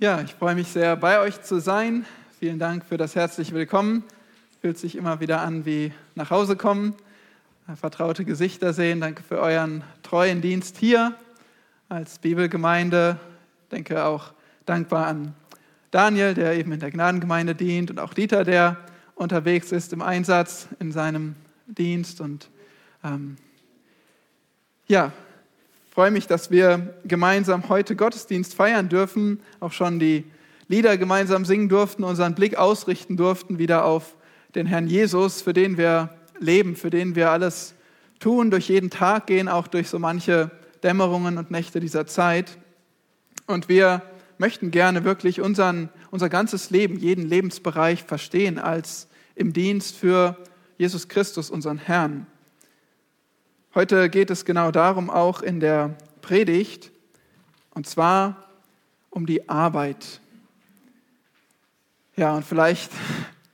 Ja, ich freue mich sehr, bei euch zu sein. Vielen Dank für das herzliche Willkommen. Fühlt sich immer wieder an wie nach Hause kommen, vertraute Gesichter sehen. Danke für euren treuen Dienst hier als Bibelgemeinde. Denke auch dankbar an Daniel, der eben in der Gnadengemeinde dient und auch Dieter, der unterwegs ist im Einsatz in seinem Dienst. Und ähm, ja, freue mich, dass wir gemeinsam heute Gottesdienst feiern dürfen, auch schon die Lieder gemeinsam singen durften, unseren Blick ausrichten durften wieder auf den Herrn Jesus, für den wir leben, für den wir alles tun, durch jeden Tag gehen, auch durch so manche Dämmerungen und Nächte dieser Zeit. Und wir möchten gerne wirklich unseren, unser ganzes Leben, jeden Lebensbereich verstehen als im Dienst für Jesus Christus, unseren Herrn. Heute geht es genau darum, auch in der Predigt, und zwar um die Arbeit. Ja, und vielleicht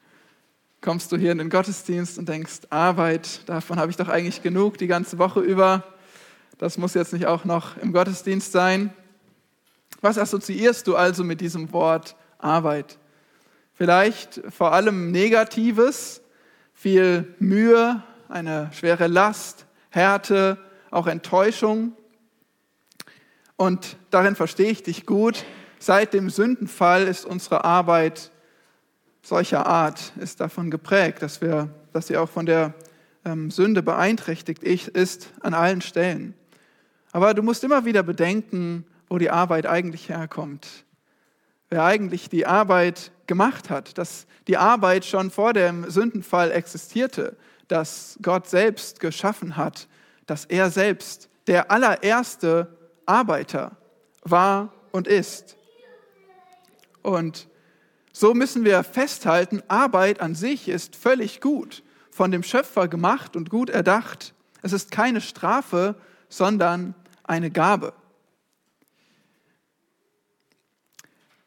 kommst du hier in den Gottesdienst und denkst, Arbeit, davon habe ich doch eigentlich genug die ganze Woche über. Das muss jetzt nicht auch noch im Gottesdienst sein. Was assoziierst du also mit diesem Wort Arbeit? Vielleicht vor allem Negatives, viel Mühe, eine schwere Last, Härte, auch Enttäuschung. Und darin verstehe ich dich gut. Seit dem Sündenfall ist unsere Arbeit solcher Art, ist davon geprägt, dass, wir, dass sie auch von der ähm, Sünde beeinträchtigt ist an allen Stellen. Aber du musst immer wieder bedenken, wo die Arbeit eigentlich herkommt. Wer eigentlich die Arbeit gemacht hat, dass die Arbeit schon vor dem Sündenfall existierte, dass Gott selbst geschaffen hat, dass er selbst der allererste Arbeiter war und ist. Und so müssen wir festhalten, Arbeit an sich ist völlig gut, von dem Schöpfer gemacht und gut erdacht. Es ist keine Strafe, sondern eine Gabe.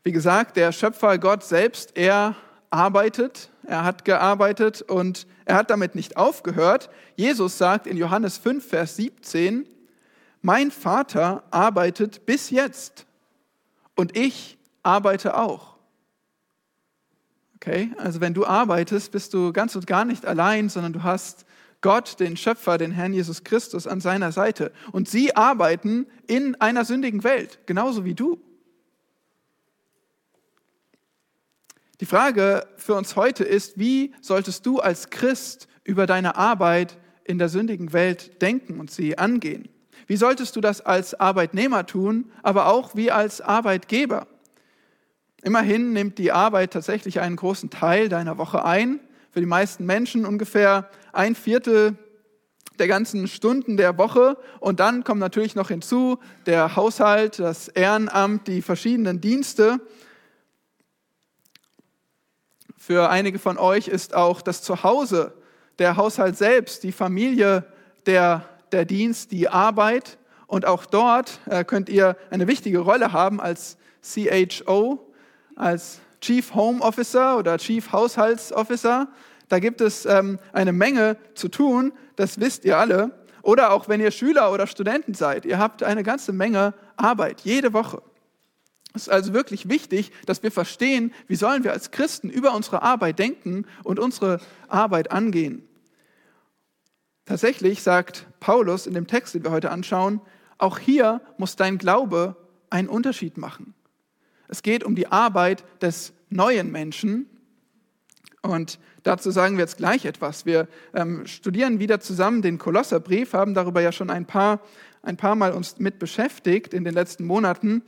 Wie gesagt, der Schöpfer Gott selbst, er arbeitet, er hat gearbeitet und er hat damit nicht aufgehört. Jesus sagt in Johannes 5, Vers 17, mein Vater arbeitet bis jetzt und ich arbeite auch. Okay, also wenn du arbeitest, bist du ganz und gar nicht allein, sondern du hast Gott, den Schöpfer, den Herrn Jesus Christus an seiner Seite. Und sie arbeiten in einer sündigen Welt, genauso wie du. Die Frage für uns heute ist, wie solltest du als Christ über deine Arbeit in der sündigen Welt denken und sie angehen? Wie solltest du das als Arbeitnehmer tun, aber auch wie als Arbeitgeber? Immerhin nimmt die Arbeit tatsächlich einen großen Teil deiner Woche ein. Für die meisten Menschen ungefähr ein Viertel der ganzen Stunden der Woche. Und dann kommt natürlich noch hinzu der Haushalt, das Ehrenamt, die verschiedenen Dienste. Für einige von euch ist auch das Zuhause, der Haushalt selbst, die Familie, der, der Dienst, die Arbeit. Und auch dort äh, könnt ihr eine wichtige Rolle haben als CHO, als Chief Home Officer oder Chief Haushaltsofficer. Da gibt es ähm, eine Menge zu tun, das wisst ihr alle. Oder auch wenn ihr Schüler oder Studenten seid, ihr habt eine ganze Menge Arbeit, jede Woche. Es ist also wirklich wichtig, dass wir verstehen, wie sollen wir als Christen über unsere Arbeit denken und unsere Arbeit angehen. Tatsächlich sagt Paulus in dem Text, den wir heute anschauen, auch hier muss dein Glaube einen Unterschied machen. Es geht um die Arbeit des neuen Menschen. Und dazu sagen wir jetzt gleich etwas. Wir ähm, studieren wieder zusammen den Kolosserbrief, haben darüber ja schon ein paar, ein paar Mal uns mit beschäftigt in den letzten Monaten.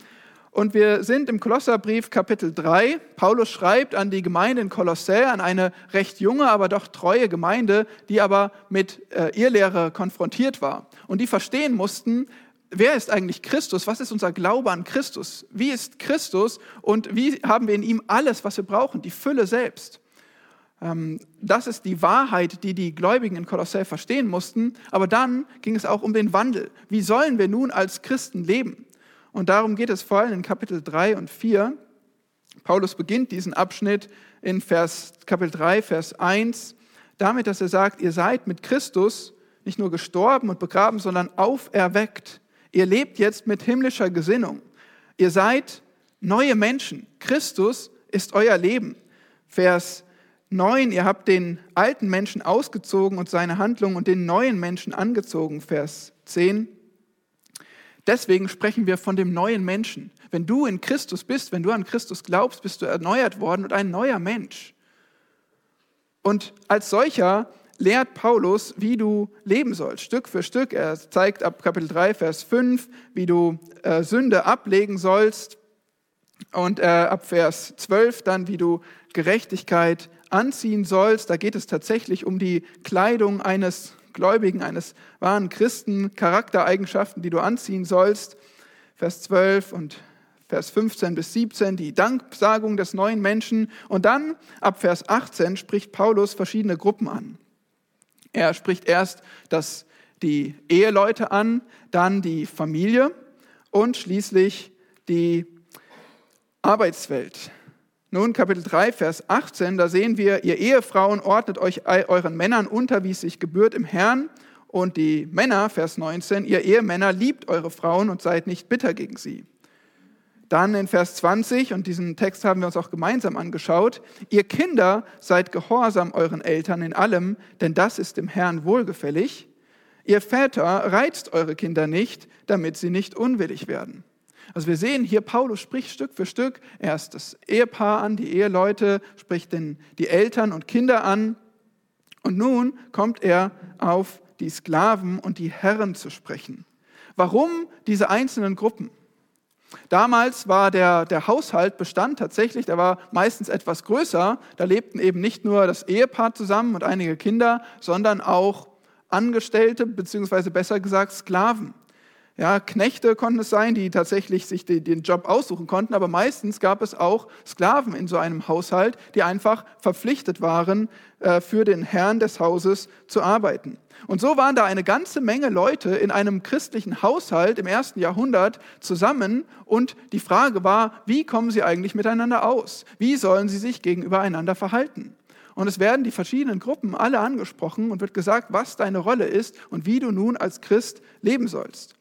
Und wir sind im Kolosserbrief Kapitel 3. Paulus schreibt an die Gemeinde in Kolossä, an eine recht junge, aber doch treue Gemeinde, die aber mit äh, Irrlehre konfrontiert war. Und die verstehen mussten, wer ist eigentlich Christus? Was ist unser Glaube an Christus? Wie ist Christus? Und wie haben wir in ihm alles, was wir brauchen? Die Fülle selbst. Ähm, das ist die Wahrheit, die die Gläubigen in Kolossä verstehen mussten. Aber dann ging es auch um den Wandel. Wie sollen wir nun als Christen leben? Und darum geht es vor allem in Kapitel 3 und 4. Paulus beginnt diesen Abschnitt in Vers, Kapitel 3, Vers 1 damit, dass er sagt, ihr seid mit Christus nicht nur gestorben und begraben, sondern auferweckt. Ihr lebt jetzt mit himmlischer Gesinnung. Ihr seid neue Menschen. Christus ist euer Leben. Vers 9, ihr habt den alten Menschen ausgezogen und seine Handlungen und den neuen Menschen angezogen. Vers 10. Deswegen sprechen wir von dem neuen Menschen. Wenn du in Christus bist, wenn du an Christus glaubst, bist du erneuert worden und ein neuer Mensch. Und als solcher lehrt Paulus, wie du leben sollst, Stück für Stück. Er zeigt ab Kapitel 3, Vers 5, wie du äh, Sünde ablegen sollst. Und äh, ab Vers 12 dann, wie du Gerechtigkeit anziehen sollst. Da geht es tatsächlich um die Kleidung eines Gläubigen, eines wahren Christen, Charaktereigenschaften, die du anziehen sollst. Vers 12 und Vers 15 bis 17, die Danksagung des neuen Menschen. Und dann ab Vers 18 spricht Paulus verschiedene Gruppen an. Er spricht erst das, die Eheleute an, dann die Familie und schließlich die Arbeitswelt. Nun, Kapitel 3, Vers 18, da sehen wir, ihr Ehefrauen ordnet euch euren Männern unter, wie es sich gebührt im Herrn. Und die Männer, Vers 19, ihr Ehemänner liebt eure Frauen und seid nicht bitter gegen sie. Dann in Vers 20, und diesen Text haben wir uns auch gemeinsam angeschaut, ihr Kinder seid gehorsam euren Eltern in allem, denn das ist dem Herrn wohlgefällig. Ihr Väter reizt eure Kinder nicht, damit sie nicht unwillig werden. Also wir sehen hier, Paulus spricht Stück für Stück erst das Ehepaar an, die Eheleute, spricht den, die Eltern und Kinder an. Und nun kommt er auf die Sklaven und die Herren zu sprechen. Warum diese einzelnen Gruppen? Damals war der, der Haushalt bestand tatsächlich, der war meistens etwas größer. Da lebten eben nicht nur das Ehepaar zusammen und einige Kinder, sondern auch Angestellte, beziehungsweise besser gesagt Sklaven. Ja, Knechte konnten es sein, die tatsächlich sich den Job aussuchen konnten, aber meistens gab es auch Sklaven in so einem Haushalt, die einfach verpflichtet waren, äh, für den Herrn des Hauses zu arbeiten. Und so waren da eine ganze Menge Leute in einem christlichen Haushalt im ersten Jahrhundert zusammen und die Frage war, wie kommen sie eigentlich miteinander aus? Wie sollen sie sich gegenüber einander verhalten? Und es werden die verschiedenen Gruppen alle angesprochen und wird gesagt, was deine Rolle ist und wie du nun als Christ leben sollst.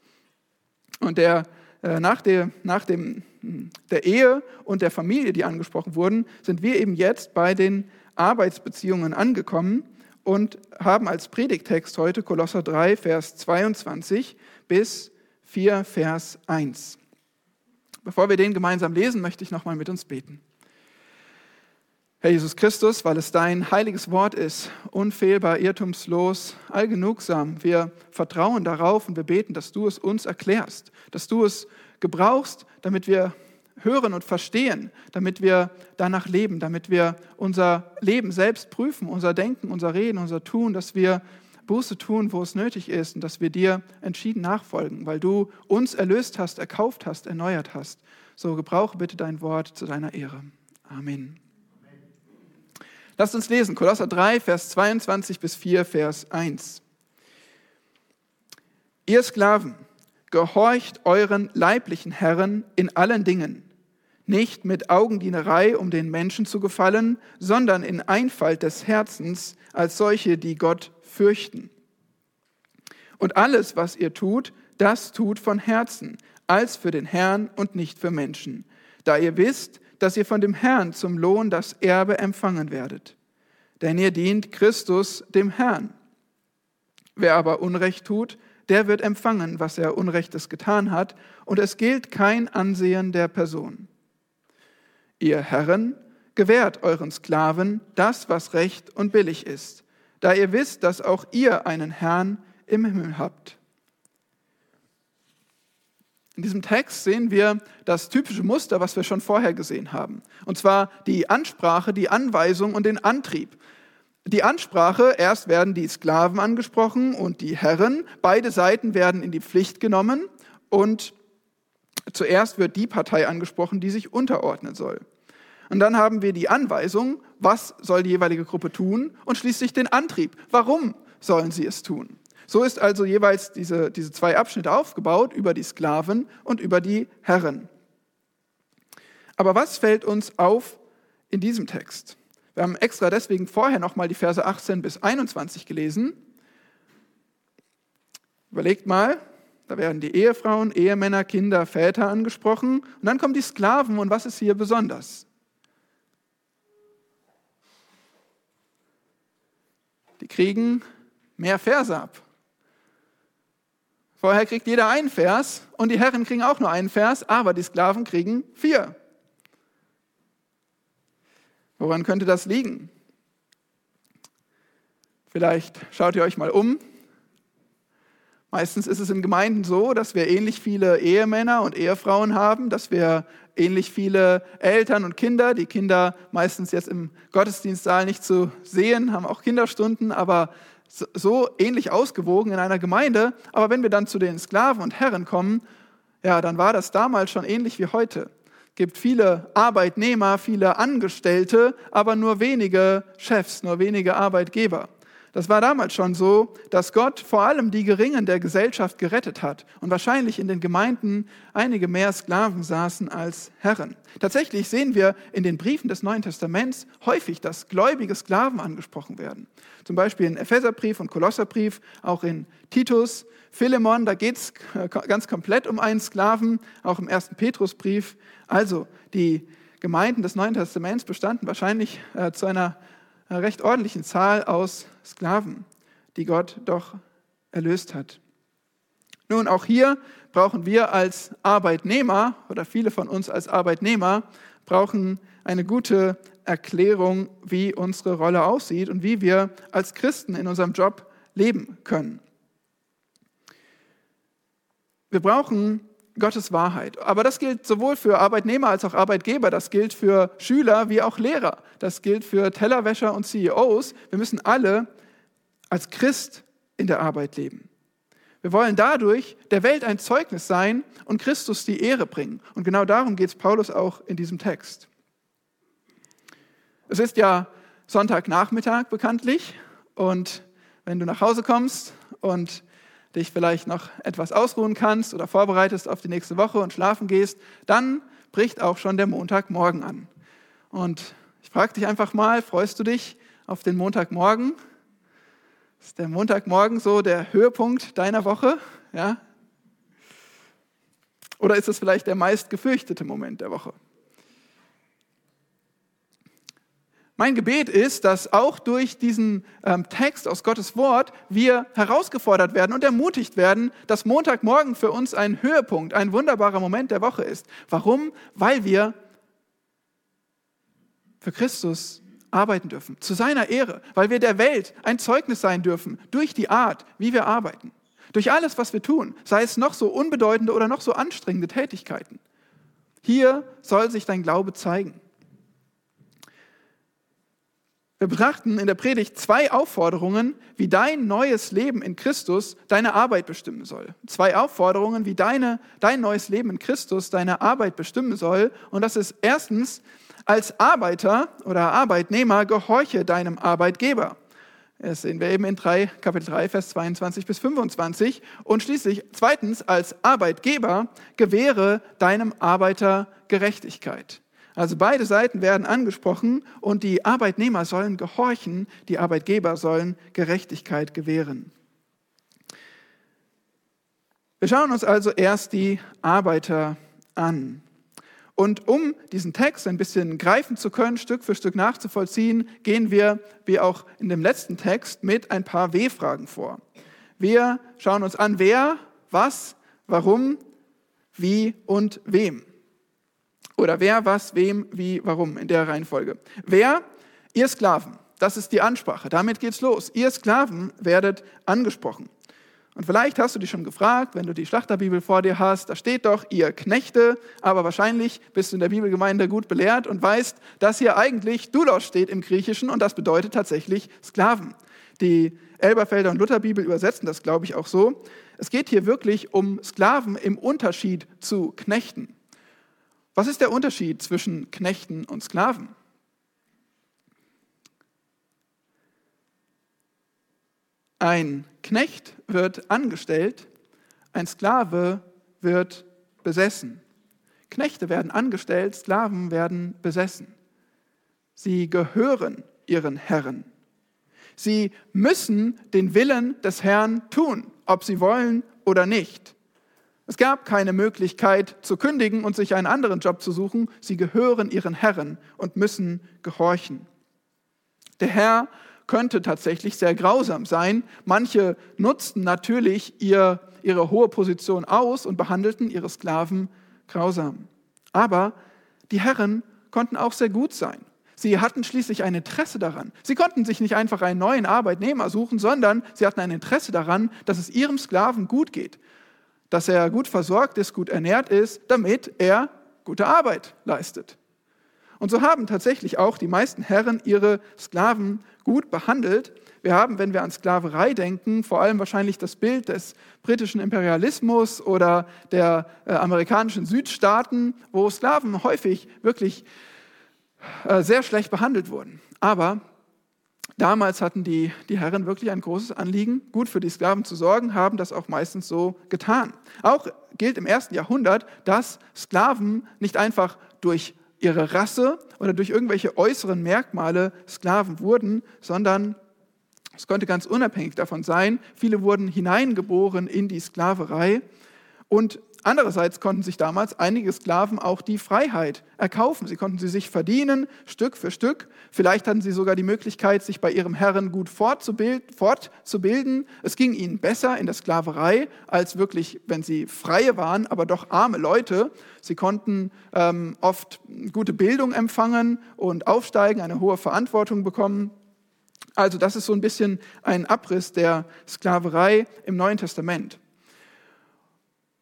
Und der, äh, nach, der, nach dem, der Ehe und der Familie, die angesprochen wurden, sind wir eben jetzt bei den Arbeitsbeziehungen angekommen und haben als Predigtext heute Kolosser 3, Vers 22 bis 4, Vers 1. Bevor wir den gemeinsam lesen, möchte ich nochmal mit uns beten. Herr Jesus Christus, weil es dein heiliges Wort ist, unfehlbar, irrtumslos, allgenugsam, wir vertrauen darauf und wir beten, dass du es uns erklärst, dass du es gebrauchst, damit wir hören und verstehen, damit wir danach leben, damit wir unser Leben selbst prüfen, unser Denken, unser Reden, unser Tun, dass wir Buße tun, wo es nötig ist und dass wir dir entschieden nachfolgen, weil du uns erlöst hast, erkauft hast, erneuert hast. So gebrauche bitte dein Wort zu deiner Ehre. Amen. Lasst uns lesen, Kolosser 3, Vers 22 bis 4, Vers 1. Ihr Sklaven, gehorcht euren leiblichen Herren in allen Dingen, nicht mit Augendienerei, um den Menschen zu gefallen, sondern in Einfalt des Herzens als solche, die Gott fürchten. Und alles, was ihr tut, das tut von Herzen, als für den Herrn und nicht für Menschen, da ihr wisst, dass ihr von dem Herrn zum Lohn das Erbe empfangen werdet. Denn ihr dient Christus dem Herrn. Wer aber Unrecht tut, der wird empfangen, was er Unrechtes getan hat, und es gilt kein Ansehen der Person. Ihr Herren, gewährt euren Sklaven das, was recht und billig ist, da ihr wisst, dass auch ihr einen Herrn im Himmel habt. In diesem Text sehen wir das typische Muster, was wir schon vorher gesehen haben. Und zwar die Ansprache, die Anweisung und den Antrieb. Die Ansprache, erst werden die Sklaven angesprochen und die Herren. Beide Seiten werden in die Pflicht genommen und zuerst wird die Partei angesprochen, die sich unterordnen soll. Und dann haben wir die Anweisung, was soll die jeweilige Gruppe tun und schließlich den Antrieb, warum sollen sie es tun. So ist also jeweils diese, diese zwei Abschnitte aufgebaut, über die Sklaven und über die Herren. Aber was fällt uns auf in diesem Text? Wir haben extra deswegen vorher nochmal die Verse 18 bis 21 gelesen. Überlegt mal, Da werden die Ehefrauen, Ehemänner, Kinder, Väter angesprochen. Und dann kommen die Sklaven. Und was ist hier besonders? Die kriegen mehr Verse ab. Vorher kriegt jeder einen Vers und die Herren kriegen auch nur einen Vers, aber die Sklaven kriegen vier. Woran könnte das liegen? Vielleicht schaut ihr euch mal um. Meistens ist es in Gemeinden so, dass wir ähnlich viele Ehemänner und Ehefrauen haben, dass wir ähnlich viele Eltern und Kinder, die Kinder meistens jetzt im Gottesdienstsaal nicht zu sehen, haben auch Kinderstunden, aber so ähnlich ausgewogen in einer Gemeinde. Aber wenn wir dann zu den Sklaven und Herren kommen, ja, dann war das damals schon ähnlich wie heute gibt viele Arbeitnehmer, viele Angestellte, aber nur wenige Chefs, nur wenige Arbeitgeber. Das war damals schon so, dass Gott vor allem die Geringen der Gesellschaft gerettet hat und wahrscheinlich in den Gemeinden einige mehr Sklaven saßen als Herren. Tatsächlich sehen wir in den Briefen des Neuen Testaments häufig, dass gläubige Sklaven angesprochen werden. Zum Beispiel in Epheserbrief und Kolosserbrief, auch in Titus, Philemon, da geht es ganz komplett um einen Sklaven, auch im ersten Petrusbrief. Also die Gemeinden des Neuen Testaments bestanden wahrscheinlich äh, zu einer äh, recht ordentlichen Zahl aus Sklaven, die Gott doch erlöst hat. Nun, auch hier brauchen wir als Arbeitnehmer oder viele von uns als Arbeitnehmer brauchen eine gute Erklärung, wie unsere Rolle aussieht und wie wir als Christen in unserem Job leben können. Wir brauchen Gottes Wahrheit. Aber das gilt sowohl für Arbeitnehmer als auch Arbeitgeber. Das gilt für Schüler wie auch Lehrer. Das gilt für Tellerwäscher und CEOs. Wir müssen alle als Christ in der Arbeit leben. Wir wollen dadurch der Welt ein Zeugnis sein und Christus die Ehre bringen. Und genau darum geht es Paulus auch in diesem Text. Es ist ja Sonntagnachmittag bekanntlich und wenn du nach Hause kommst und dich vielleicht noch etwas ausruhen kannst oder vorbereitest auf die nächste Woche und schlafen gehst, dann bricht auch schon der Montagmorgen an. Und ich frage dich einfach mal, freust du dich auf den Montagmorgen? Ist der Montagmorgen so der Höhepunkt deiner Woche? Ja? Oder ist es vielleicht der meist gefürchtete Moment der Woche? Mein Gebet ist, dass auch durch diesen ähm, Text aus Gottes Wort wir herausgefordert werden und ermutigt werden, dass Montagmorgen für uns ein Höhepunkt, ein wunderbarer Moment der Woche ist. Warum? Weil wir für Christus arbeiten dürfen, zu seiner Ehre, weil wir der Welt ein Zeugnis sein dürfen durch die Art, wie wir arbeiten, durch alles, was wir tun, sei es noch so unbedeutende oder noch so anstrengende Tätigkeiten. Hier soll sich dein Glaube zeigen. Wir betrachten in der Predigt zwei Aufforderungen, wie dein neues Leben in Christus deine Arbeit bestimmen soll. Zwei Aufforderungen, wie deine, dein neues Leben in Christus deine Arbeit bestimmen soll. Und das ist erstens, als Arbeiter oder Arbeitnehmer gehorche deinem Arbeitgeber. Das sehen wir eben in 3, Kapitel 3, Vers 22 bis 25. Und schließlich zweitens, als Arbeitgeber gewähre deinem Arbeiter Gerechtigkeit. Also beide Seiten werden angesprochen und die Arbeitnehmer sollen gehorchen, die Arbeitgeber sollen Gerechtigkeit gewähren. Wir schauen uns also erst die Arbeiter an. Und um diesen Text ein bisschen greifen zu können, Stück für Stück nachzuvollziehen, gehen wir, wie auch in dem letzten Text, mit ein paar W-Fragen vor. Wir schauen uns an, wer, was, warum, wie und wem. Oder wer, was, wem, wie, warum in der Reihenfolge. Wer? Ihr Sklaven. Das ist die Ansprache. Damit geht's los. Ihr Sklaven werdet angesprochen. Und vielleicht hast du dich schon gefragt, wenn du die Schlachterbibel vor dir hast, da steht doch, ihr Knechte, aber wahrscheinlich bist du in der Bibelgemeinde gut belehrt und weißt, dass hier eigentlich Doulos steht im Griechischen und das bedeutet tatsächlich Sklaven. Die Elberfelder und Lutherbibel übersetzen das, glaube ich, auch so. Es geht hier wirklich um Sklaven im Unterschied zu Knechten. Was ist der Unterschied zwischen Knechten und Sklaven? Ein Knecht wird angestellt, ein Sklave wird besessen. Knechte werden angestellt, Sklaven werden besessen. Sie gehören ihren Herren. Sie müssen den Willen des Herrn tun, ob sie wollen oder nicht. Es gab keine Möglichkeit zu kündigen und sich einen anderen Job zu suchen. Sie gehören ihren Herren und müssen gehorchen. Der Herr könnte tatsächlich sehr grausam sein. Manche nutzten natürlich ihr, ihre hohe Position aus und behandelten ihre Sklaven grausam. Aber die Herren konnten auch sehr gut sein. Sie hatten schließlich ein Interesse daran. Sie konnten sich nicht einfach einen neuen Arbeitnehmer suchen, sondern sie hatten ein Interesse daran, dass es ihrem Sklaven gut geht, dass er gut versorgt ist, gut ernährt ist, damit er gute Arbeit leistet. Und so haben tatsächlich auch die meisten Herren ihre Sklaven gut behandelt. Wir haben, wenn wir an Sklaverei denken, vor allem wahrscheinlich das Bild des britischen Imperialismus oder der äh, amerikanischen Südstaaten, wo Sklaven häufig wirklich äh, sehr schlecht behandelt wurden. Aber damals hatten die, die Herren wirklich ein großes Anliegen, gut für die Sklaven zu sorgen, haben das auch meistens so getan. Auch gilt im ersten Jahrhundert, dass Sklaven nicht einfach durch ihre Rasse oder durch irgendwelche äußeren Merkmale Sklaven wurden, sondern es konnte ganz unabhängig davon sein. Viele wurden hineingeboren in die Sklaverei und Andererseits konnten sich damals einige Sklaven auch die Freiheit erkaufen. Sie konnten sie sich verdienen, Stück für Stück. Vielleicht hatten sie sogar die Möglichkeit, sich bei ihrem Herren gut fortzubilden. Es ging ihnen besser in der Sklaverei als wirklich, wenn sie freie waren, aber doch arme Leute. Sie konnten ähm, oft gute Bildung empfangen und aufsteigen, eine hohe Verantwortung bekommen. Also das ist so ein bisschen ein Abriss der Sklaverei im Neuen Testament.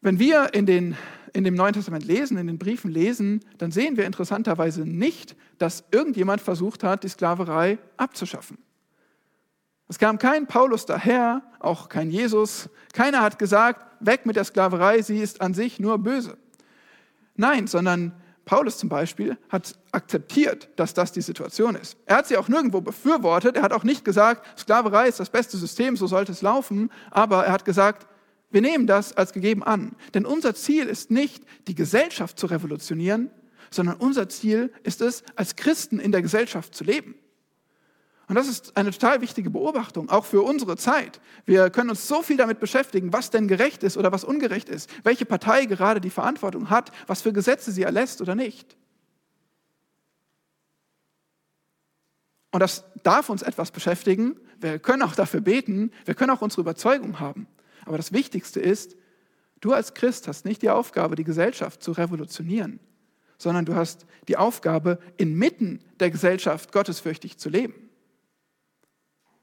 Wenn wir in, den, in dem Neuen Testament lesen, in den Briefen lesen, dann sehen wir interessanterweise nicht, dass irgendjemand versucht hat, die Sklaverei abzuschaffen. Es kam kein Paulus daher, auch kein Jesus. Keiner hat gesagt, weg mit der Sklaverei, sie ist an sich nur böse. Nein, sondern Paulus zum Beispiel hat akzeptiert, dass das die Situation ist. Er hat sie auch nirgendwo befürwortet. Er hat auch nicht gesagt, Sklaverei ist das beste System, so sollte es laufen. Aber er hat gesagt, wir nehmen das als gegeben an. Denn unser Ziel ist nicht, die Gesellschaft zu revolutionieren, sondern unser Ziel ist es, als Christen in der Gesellschaft zu leben. Und das ist eine total wichtige Beobachtung, auch für unsere Zeit. Wir können uns so viel damit beschäftigen, was denn gerecht ist oder was ungerecht ist, welche Partei gerade die Verantwortung hat, was für Gesetze sie erlässt oder nicht. Und das darf uns etwas beschäftigen. Wir können auch dafür beten, wir können auch unsere Überzeugung haben. Aber das Wichtigste ist, du als Christ hast nicht die Aufgabe, die Gesellschaft zu revolutionieren, sondern du hast die Aufgabe, inmitten der Gesellschaft gottesfürchtig zu leben.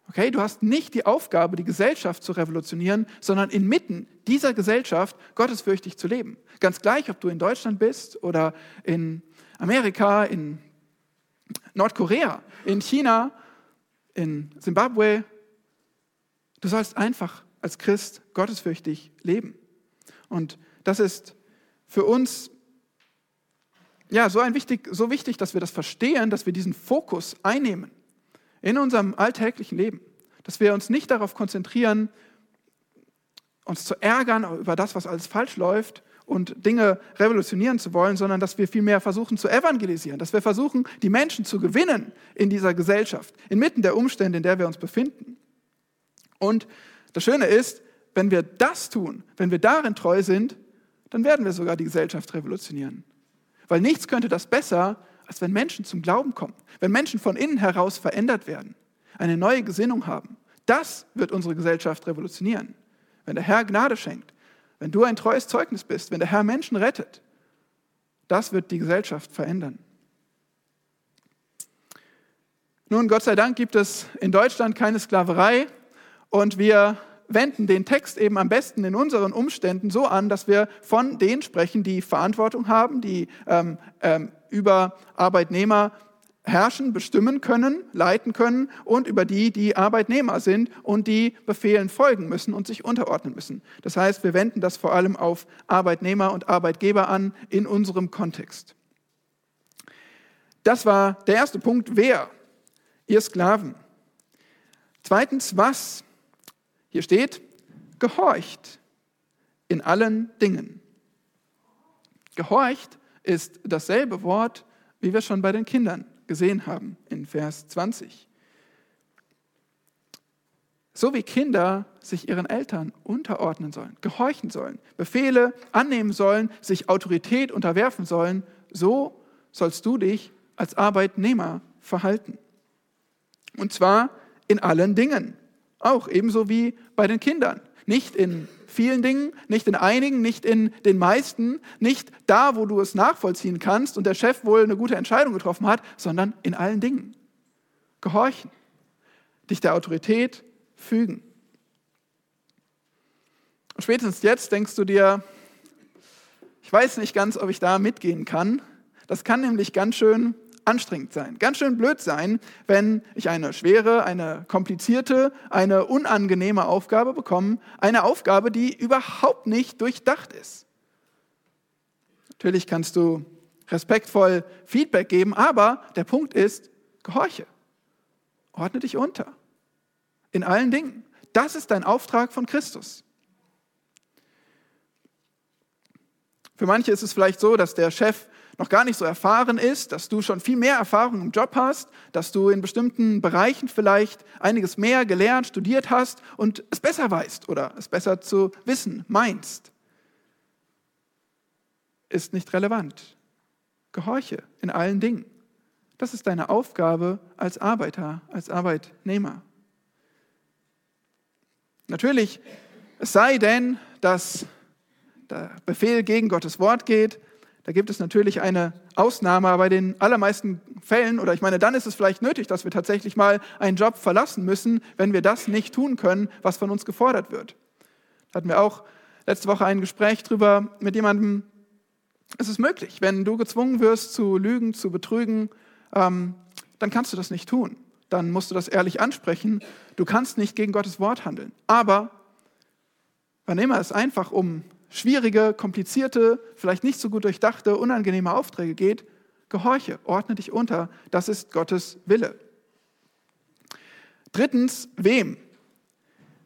Okay, du hast nicht die Aufgabe, die Gesellschaft zu revolutionieren, sondern inmitten dieser Gesellschaft gottesfürchtig zu leben. Ganz gleich, ob du in Deutschland bist oder in Amerika, in Nordkorea, in China, in Simbabwe. Du sollst einfach als Christ gottesfürchtig leben. Und das ist für uns ja so, ein wichtig, so wichtig, dass wir das verstehen, dass wir diesen Fokus einnehmen in unserem alltäglichen Leben. Dass wir uns nicht darauf konzentrieren, uns zu ärgern über das, was alles falsch läuft und Dinge revolutionieren zu wollen, sondern dass wir vielmehr versuchen zu evangelisieren, dass wir versuchen, die Menschen zu gewinnen in dieser Gesellschaft, inmitten der Umstände, in der wir uns befinden. Und das Schöne ist, wenn wir das tun, wenn wir darin treu sind, dann werden wir sogar die Gesellschaft revolutionieren. Weil nichts könnte das besser, als wenn Menschen zum Glauben kommen, wenn Menschen von innen heraus verändert werden, eine neue Gesinnung haben. Das wird unsere Gesellschaft revolutionieren. Wenn der Herr Gnade schenkt, wenn du ein treues Zeugnis bist, wenn der Herr Menschen rettet, das wird die Gesellschaft verändern. Nun, Gott sei Dank gibt es in Deutschland keine Sklaverei, und wir wenden den Text eben am besten in unseren Umständen so an, dass wir von denen sprechen, die Verantwortung haben, die ähm, ähm, über Arbeitnehmer herrschen, bestimmen können, leiten können und über die, die Arbeitnehmer sind und die Befehlen folgen müssen und sich unterordnen müssen. Das heißt, wir wenden das vor allem auf Arbeitnehmer und Arbeitgeber an in unserem Kontext. Das war der erste Punkt. Wer? Ihr Sklaven. Zweitens, was? Hier steht, gehorcht in allen Dingen. Gehorcht ist dasselbe Wort, wie wir schon bei den Kindern gesehen haben in Vers 20. so wie Kinder sich ihren Eltern unterordnen sollen, gehorchen sollen, Befehle annehmen sollen, sich Autorität unterwerfen sollen, so sollst du dich als Arbeitnehmer verhalten. Und zwar in allen Dingen, auch ebenso wie bei den Kindern. Nicht in vielen Dingen, nicht in einigen, nicht in den meisten, nicht da, wo du es nachvollziehen kannst und der Chef wohl eine gute Entscheidung getroffen hat, sondern in allen Dingen. Gehorchen, dich der Autorität fügen. Und spätestens jetzt denkst du dir, ich weiß nicht ganz, ob ich da mitgehen kann. Das kann nämlich ganz schön anstrengend sein, ganz schön blöd sein, wenn ich eine schwere, eine komplizierte, eine unangenehme Aufgabe bekomme, eine Aufgabe, die überhaupt nicht durchdacht ist. Natürlich kannst du respektvoll Feedback geben, aber der Punkt ist, gehorche, ordne dich unter in allen Dingen. Das ist dein Auftrag von Christus. Für manche ist es vielleicht so, dass der Chef noch gar nicht so erfahren ist, dass du schon viel mehr Erfahrung im Job hast, dass du in bestimmten Bereichen vielleicht einiges mehr gelernt, studiert hast und es besser weißt oder es besser zu wissen meinst. Ist nicht relevant. Gehorche in allen Dingen. Das ist deine Aufgabe als Arbeiter, als Arbeitnehmer. Natürlich, es sei denn, dass der Befehl gegen Gottes Wort geht, da gibt es natürlich eine Ausnahme, aber bei den allermeisten Fällen, oder ich meine, dann ist es vielleicht nötig, dass wir tatsächlich mal einen Job verlassen müssen, wenn wir das nicht tun können, was von uns gefordert wird. Da hatten wir auch letzte Woche ein Gespräch drüber mit jemandem. Es ist möglich, wenn du gezwungen wirst zu lügen, zu betrügen, ähm, dann kannst du das nicht tun dann musst du das ehrlich ansprechen. Du kannst nicht gegen Gottes Wort handeln. Aber wann immer es einfach um schwierige, komplizierte, vielleicht nicht so gut durchdachte, unangenehme Aufträge geht, gehorche, ordne dich unter. Das ist Gottes Wille. Drittens, wem?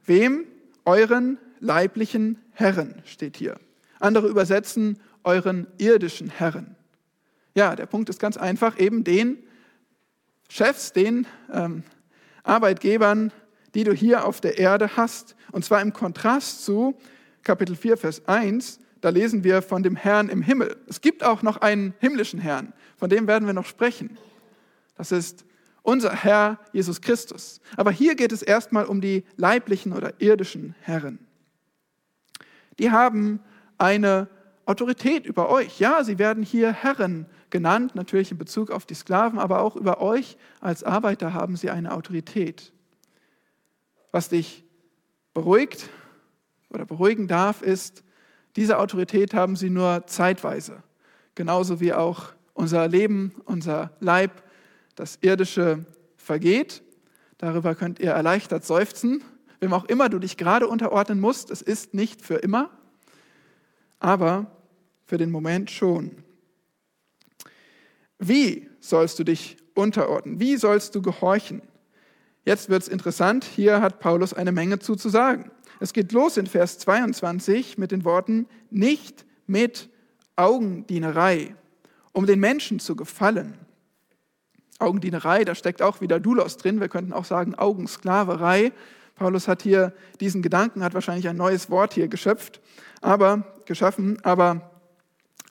Wem? Euren leiblichen Herren steht hier. Andere übersetzen euren irdischen Herren. Ja, der Punkt ist ganz einfach, eben den, Chefs, den ähm, Arbeitgebern, die du hier auf der Erde hast. Und zwar im Kontrast zu Kapitel 4, Vers 1, da lesen wir von dem Herrn im Himmel. Es gibt auch noch einen himmlischen Herrn, von dem werden wir noch sprechen. Das ist unser Herr Jesus Christus. Aber hier geht es erstmal um die leiblichen oder irdischen Herren. Die haben eine Autorität über euch. Ja, sie werden hier Herren genannt, natürlich in Bezug auf die Sklaven, aber auch über euch als Arbeiter haben sie eine Autorität. Was dich beruhigt oder beruhigen darf, ist, diese Autorität haben sie nur zeitweise. Genauso wie auch unser Leben, unser Leib, das irdische vergeht. Darüber könnt ihr erleichtert seufzen. Wem auch immer du dich gerade unterordnen musst, es ist nicht für immer, aber für den Moment schon. Wie sollst du dich unterordnen? Wie sollst du gehorchen? Jetzt wird es interessant. Hier hat Paulus eine Menge zu, zu sagen. Es geht los in Vers 22 mit den Worten, nicht mit Augendienerei, um den Menschen zu gefallen. Augendienerei, da steckt auch wieder Dulos drin. Wir könnten auch sagen Augensklaverei. Paulus hat hier diesen Gedanken, hat wahrscheinlich ein neues Wort hier geschöpft, aber geschaffen, aber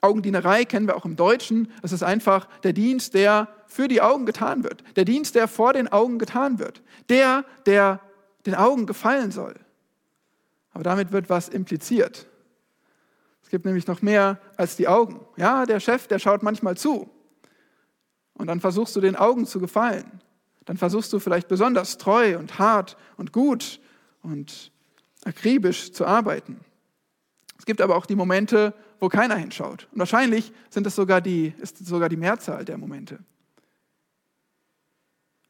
Augendienerei kennen wir auch im Deutschen. Es ist einfach der Dienst, der für die Augen getan wird. Der Dienst, der vor den Augen getan wird. Der, der den Augen gefallen soll. Aber damit wird was impliziert. Es gibt nämlich noch mehr als die Augen. Ja, der Chef, der schaut manchmal zu. Und dann versuchst du den Augen zu gefallen. Dann versuchst du vielleicht besonders treu und hart und gut und akribisch zu arbeiten. Es gibt aber auch die Momente, wo keiner hinschaut. Und wahrscheinlich sind es sogar die, ist sogar die Mehrzahl der Momente.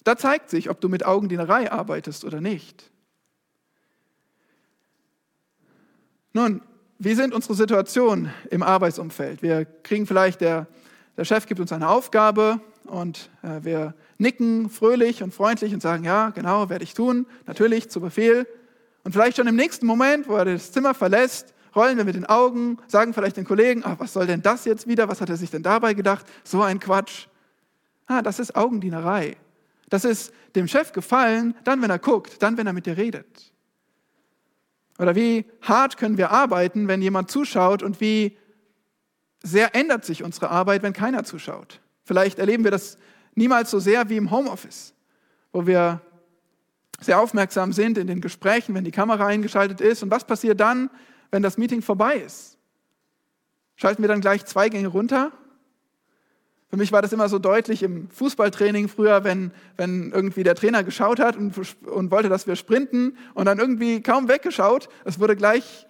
Da zeigt sich, ob du mit Augendienerei arbeitest oder nicht. Nun, wie sind unsere Situationen im Arbeitsumfeld? Wir kriegen vielleicht, der, der Chef gibt uns eine Aufgabe und äh, wir nicken fröhlich und freundlich und sagen, ja, genau, werde ich tun, natürlich, zu Befehl. Und vielleicht schon im nächsten Moment, wo er das Zimmer verlässt, rollen wir mit den Augen, sagen vielleicht den Kollegen, ach, was soll denn das jetzt wieder? Was hat er sich denn dabei gedacht? So ein Quatsch. Ah, das ist Augendienerei. Das ist dem Chef gefallen, dann, wenn er guckt, dann, wenn er mit dir redet. Oder wie hart können wir arbeiten, wenn jemand zuschaut und wie sehr ändert sich unsere Arbeit, wenn keiner zuschaut. Vielleicht erleben wir das niemals so sehr wie im Homeoffice, wo wir sehr aufmerksam sind in den Gesprächen, wenn die Kamera eingeschaltet ist. Und was passiert dann, wenn das Meeting vorbei ist? Schalten wir dann gleich zwei Gänge runter? Für mich war das immer so deutlich im Fußballtraining früher, wenn, wenn irgendwie der Trainer geschaut hat und, und wollte, dass wir sprinten und dann irgendwie kaum weggeschaut. Es wurde gleich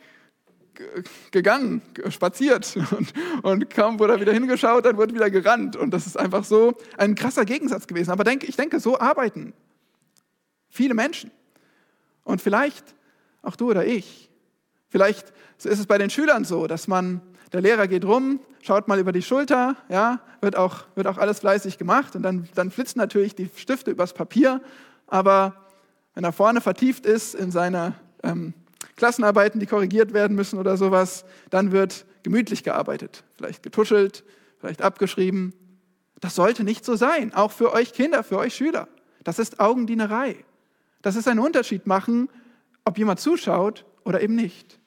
gegangen, spaziert und, und kaum wurde er wieder hingeschaut, dann wurde wieder gerannt. Und das ist einfach so ein krasser Gegensatz gewesen. Aber denk, ich denke, so arbeiten viele Menschen. Und vielleicht auch du oder ich. Vielleicht ist es bei den Schülern so, dass man, der Lehrer geht rum, schaut mal über die Schulter, ja, wird auch, wird auch alles fleißig gemacht und dann, dann flitzen natürlich die Stifte übers Papier, aber wenn er vorne vertieft ist in seine ähm, Klassenarbeiten, die korrigiert werden müssen oder sowas, dann wird gemütlich gearbeitet, vielleicht getuschelt, vielleicht abgeschrieben. Das sollte nicht so sein, auch für euch Kinder, für euch Schüler. Das ist Augendienerei. Das ist einen Unterschied machen, ob jemand zuschaut oder eben nicht.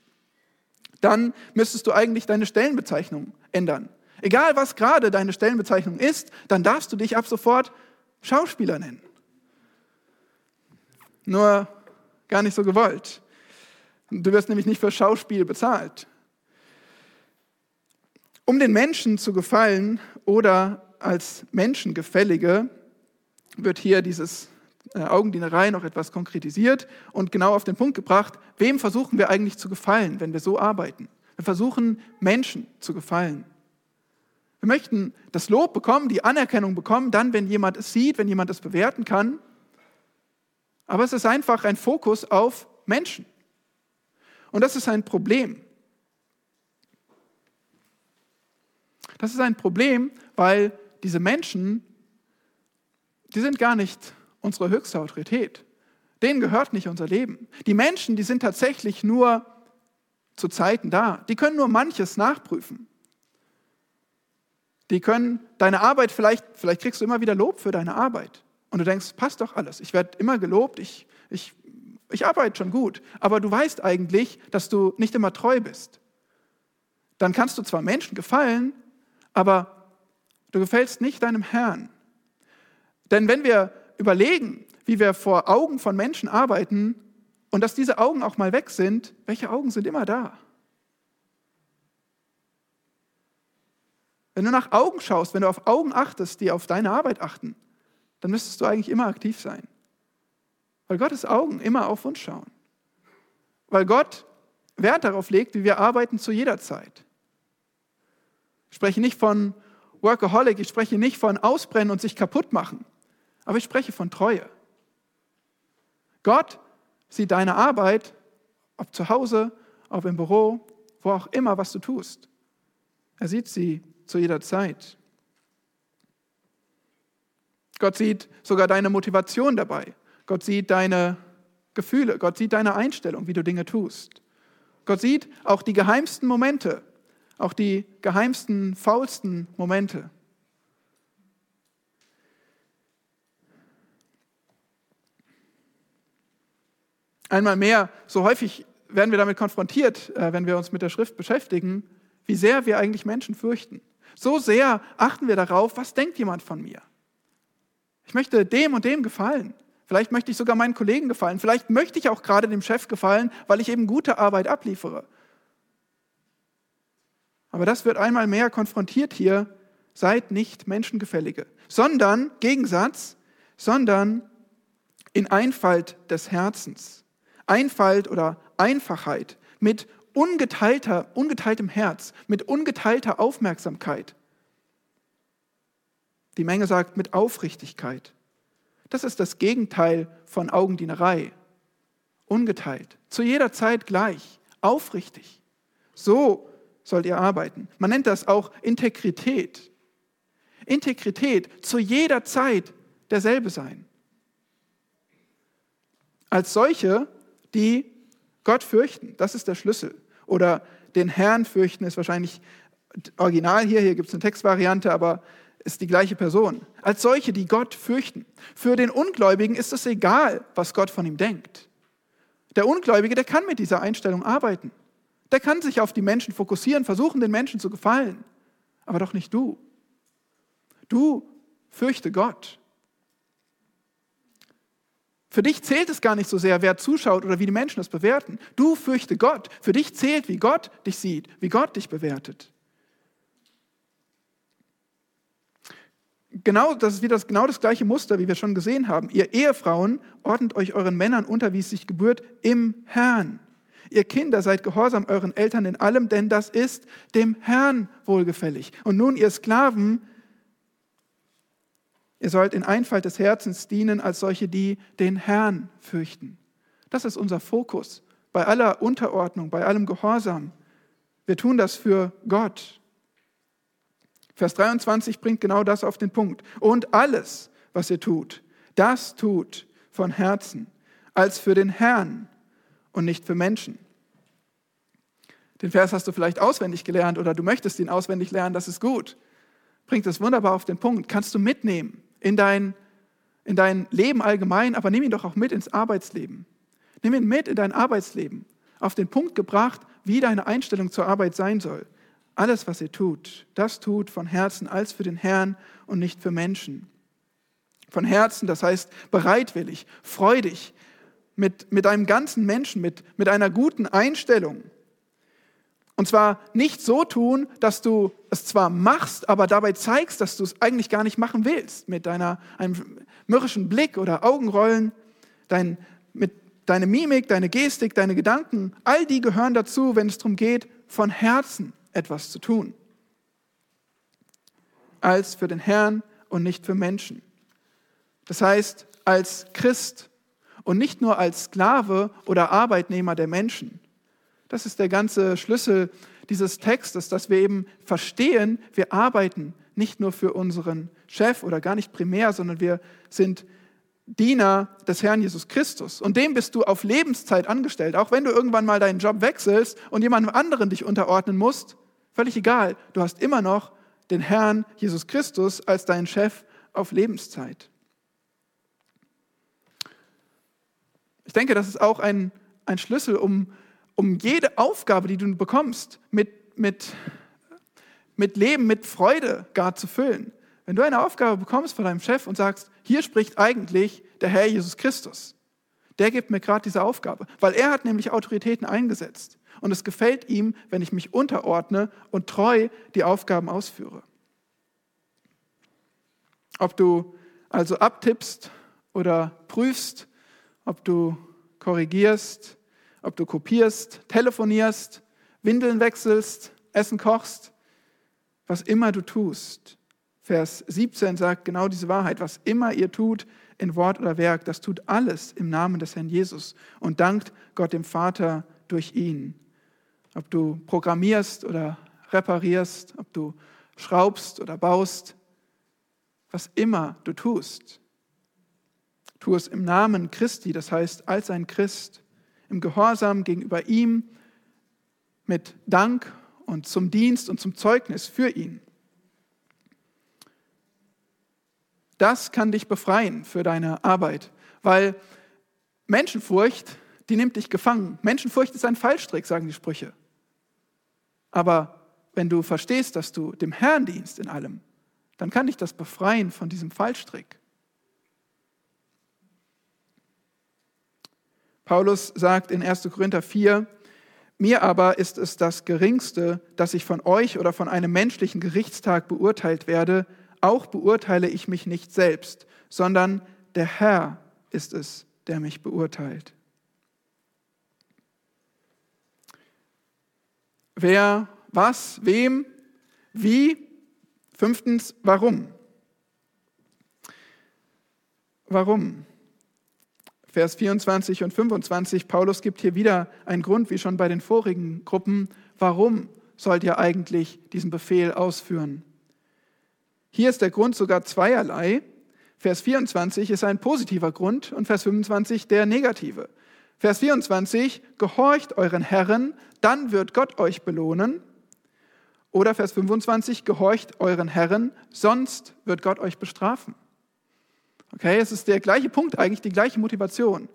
Dann müsstest du eigentlich deine Stellenbezeichnung ändern. Egal was gerade deine Stellenbezeichnung ist, dann darfst du dich ab sofort Schauspieler nennen. Nur gar nicht so gewollt. Du wirst nämlich nicht für Schauspiel bezahlt. Um den Menschen zu gefallen oder als Menschengefällige wird hier dieses äh, Augendienerei noch etwas konkretisiert und genau auf den Punkt gebracht, wem versuchen wir eigentlich zu gefallen, wenn wir so arbeiten? Wir versuchen Menschen zu gefallen. Wir möchten das Lob bekommen, die Anerkennung bekommen, dann, wenn jemand es sieht, wenn jemand es bewerten kann. Aber es ist einfach ein Fokus auf Menschen. Und das ist ein Problem. Das ist ein Problem, weil diese Menschen, die sind gar nicht unsere höchste Autorität. Denen gehört nicht unser Leben. Die Menschen, die sind tatsächlich nur zu Zeiten da. Die können nur manches nachprüfen. Die können deine Arbeit, vielleicht, vielleicht kriegst du immer wieder Lob für deine Arbeit. Und du denkst, passt doch alles. Ich werde immer gelobt, ich, ich ich arbeite schon gut, aber du weißt eigentlich, dass du nicht immer treu bist. Dann kannst du zwar Menschen gefallen, aber du gefällst nicht deinem Herrn. Denn wenn wir überlegen, wie wir vor Augen von Menschen arbeiten und dass diese Augen auch mal weg sind, welche Augen sind immer da? Wenn du nach Augen schaust, wenn du auf Augen achtest, die auf deine Arbeit achten, dann müsstest du eigentlich immer aktiv sein. Weil Gottes Augen immer auf uns schauen. Weil Gott Wert darauf legt, wie wir arbeiten zu jeder Zeit. Ich spreche nicht von Workaholic, ich spreche nicht von Ausbrennen und sich kaputt machen, aber ich spreche von Treue. Gott sieht deine Arbeit, ob zu Hause, ob im Büro, wo auch immer, was du tust. Er sieht sie zu jeder Zeit. Gott sieht sogar deine Motivation dabei. Gott sieht deine Gefühle, Gott sieht deine Einstellung, wie du Dinge tust. Gott sieht auch die geheimsten Momente, auch die geheimsten, faulsten Momente. Einmal mehr, so häufig werden wir damit konfrontiert, äh, wenn wir uns mit der Schrift beschäftigen, wie sehr wir eigentlich Menschen fürchten. So sehr achten wir darauf, was denkt jemand von mir. Ich möchte dem und dem gefallen. Vielleicht möchte ich sogar meinen Kollegen gefallen. Vielleicht möchte ich auch gerade dem Chef gefallen, weil ich eben gute Arbeit abliefere. Aber das wird einmal mehr konfrontiert hier. Seid nicht Menschengefällige, sondern, Gegensatz, sondern in Einfalt des Herzens. Einfalt oder Einfachheit mit ungeteilter, ungeteiltem Herz, mit ungeteilter Aufmerksamkeit. Die Menge sagt mit Aufrichtigkeit. Das ist das Gegenteil von Augendienerei. Ungeteilt, zu jeder Zeit gleich, aufrichtig. So sollt ihr arbeiten. Man nennt das auch Integrität. Integrität, zu jeder Zeit derselbe sein. Als solche, die Gott fürchten, das ist der Schlüssel. Oder den Herrn fürchten ist wahrscheinlich original hier, hier gibt es eine Textvariante, aber ist die gleiche Person, als solche, die Gott fürchten. Für den Ungläubigen ist es egal, was Gott von ihm denkt. Der Ungläubige, der kann mit dieser Einstellung arbeiten. Der kann sich auf die Menschen fokussieren, versuchen, den Menschen zu gefallen. Aber doch nicht du. Du fürchte Gott. Für dich zählt es gar nicht so sehr, wer zuschaut oder wie die Menschen das bewerten. Du fürchte Gott. Für dich zählt, wie Gott dich sieht, wie Gott dich bewertet. Genau, das ist wieder das, genau das gleiche Muster, wie wir schon gesehen haben. Ihr Ehefrauen ordnet euch euren Männern unter, wie es sich gebührt, im Herrn. Ihr Kinder seid gehorsam euren Eltern in allem, denn das ist dem Herrn wohlgefällig. Und nun, ihr Sklaven, ihr sollt in Einfalt des Herzens dienen als solche, die den Herrn fürchten. Das ist unser Fokus bei aller Unterordnung, bei allem Gehorsam. Wir tun das für Gott. Vers 23 bringt genau das auf den Punkt. Und alles, was ihr tut, das tut von Herzen, als für den Herrn und nicht für Menschen. Den Vers hast du vielleicht auswendig gelernt oder du möchtest ihn auswendig lernen, das ist gut. Bringt es wunderbar auf den Punkt. Kannst du mitnehmen in dein, in dein Leben allgemein, aber nimm ihn doch auch mit ins Arbeitsleben. Nimm ihn mit in dein Arbeitsleben. Auf den Punkt gebracht, wie deine Einstellung zur Arbeit sein soll. Alles, was ihr tut, das tut von Herzen als für den Herrn und nicht für Menschen. Von Herzen, das heißt bereitwillig, freudig, mit, mit einem ganzen Menschen, mit, mit einer guten Einstellung. Und zwar nicht so tun, dass du es zwar machst, aber dabei zeigst, dass du es eigentlich gar nicht machen willst, mit deiner, einem mürrischen Blick oder Augenrollen, dein, mit deine Mimik, deine Gestik, deine Gedanken, all die gehören dazu, wenn es darum geht, von Herzen etwas zu tun, als für den Herrn und nicht für Menschen. Das heißt, als Christ und nicht nur als Sklave oder Arbeitnehmer der Menschen. Das ist der ganze Schlüssel dieses Textes, dass wir eben verstehen, wir arbeiten nicht nur für unseren Chef oder gar nicht primär, sondern wir sind Diener des Herrn Jesus Christus. Und dem bist du auf Lebenszeit angestellt. Auch wenn du irgendwann mal deinen Job wechselst und jemandem anderen dich unterordnen musst, Völlig egal, du hast immer noch den Herrn Jesus Christus als deinen Chef auf Lebenszeit. Ich denke, das ist auch ein, ein Schlüssel, um, um jede Aufgabe, die du bekommst, mit, mit, mit Leben, mit Freude gar zu füllen. Wenn du eine Aufgabe bekommst von deinem Chef und sagst, hier spricht eigentlich der Herr Jesus Christus, der gibt mir gerade diese Aufgabe, weil er hat nämlich Autoritäten eingesetzt. Und es gefällt ihm, wenn ich mich unterordne und treu die Aufgaben ausführe. Ob du also abtippst oder prüfst, ob du korrigierst, ob du kopierst, telefonierst, Windeln wechselst, Essen kochst, was immer du tust. Vers 17 sagt genau diese Wahrheit, was immer ihr tut in Wort oder Werk, das tut alles im Namen des Herrn Jesus und dankt Gott dem Vater durch ihn ob du programmierst oder reparierst, ob du schraubst oder baust, was immer du tust. Tu es im Namen Christi, das heißt als ein Christ, im Gehorsam gegenüber ihm, mit Dank und zum Dienst und zum Zeugnis für ihn. Das kann dich befreien für deine Arbeit, weil Menschenfurcht, die nimmt dich gefangen. Menschenfurcht ist ein Fallstrick, sagen die Sprüche. Aber wenn du verstehst, dass du dem Herrn dienst in allem, dann kann dich das befreien von diesem Fallstrick. Paulus sagt in 1. Korinther 4, mir aber ist es das Geringste, dass ich von euch oder von einem menschlichen Gerichtstag beurteilt werde, auch beurteile ich mich nicht selbst, sondern der Herr ist es, der mich beurteilt. wer, was, wem, wie. Fünftens, warum. Warum? Vers 24 und 25, Paulus gibt hier wieder einen Grund, wie schon bei den vorigen Gruppen, warum sollt ihr eigentlich diesen Befehl ausführen? Hier ist der Grund sogar zweierlei. Vers 24 ist ein positiver Grund und Vers 25 der negative. Vers 24, gehorcht euren Herren, dann wird Gott euch belohnen. Oder Vers 25, gehorcht euren Herren, sonst wird Gott euch bestrafen. Okay, es ist der gleiche Punkt, eigentlich die gleiche Motivation.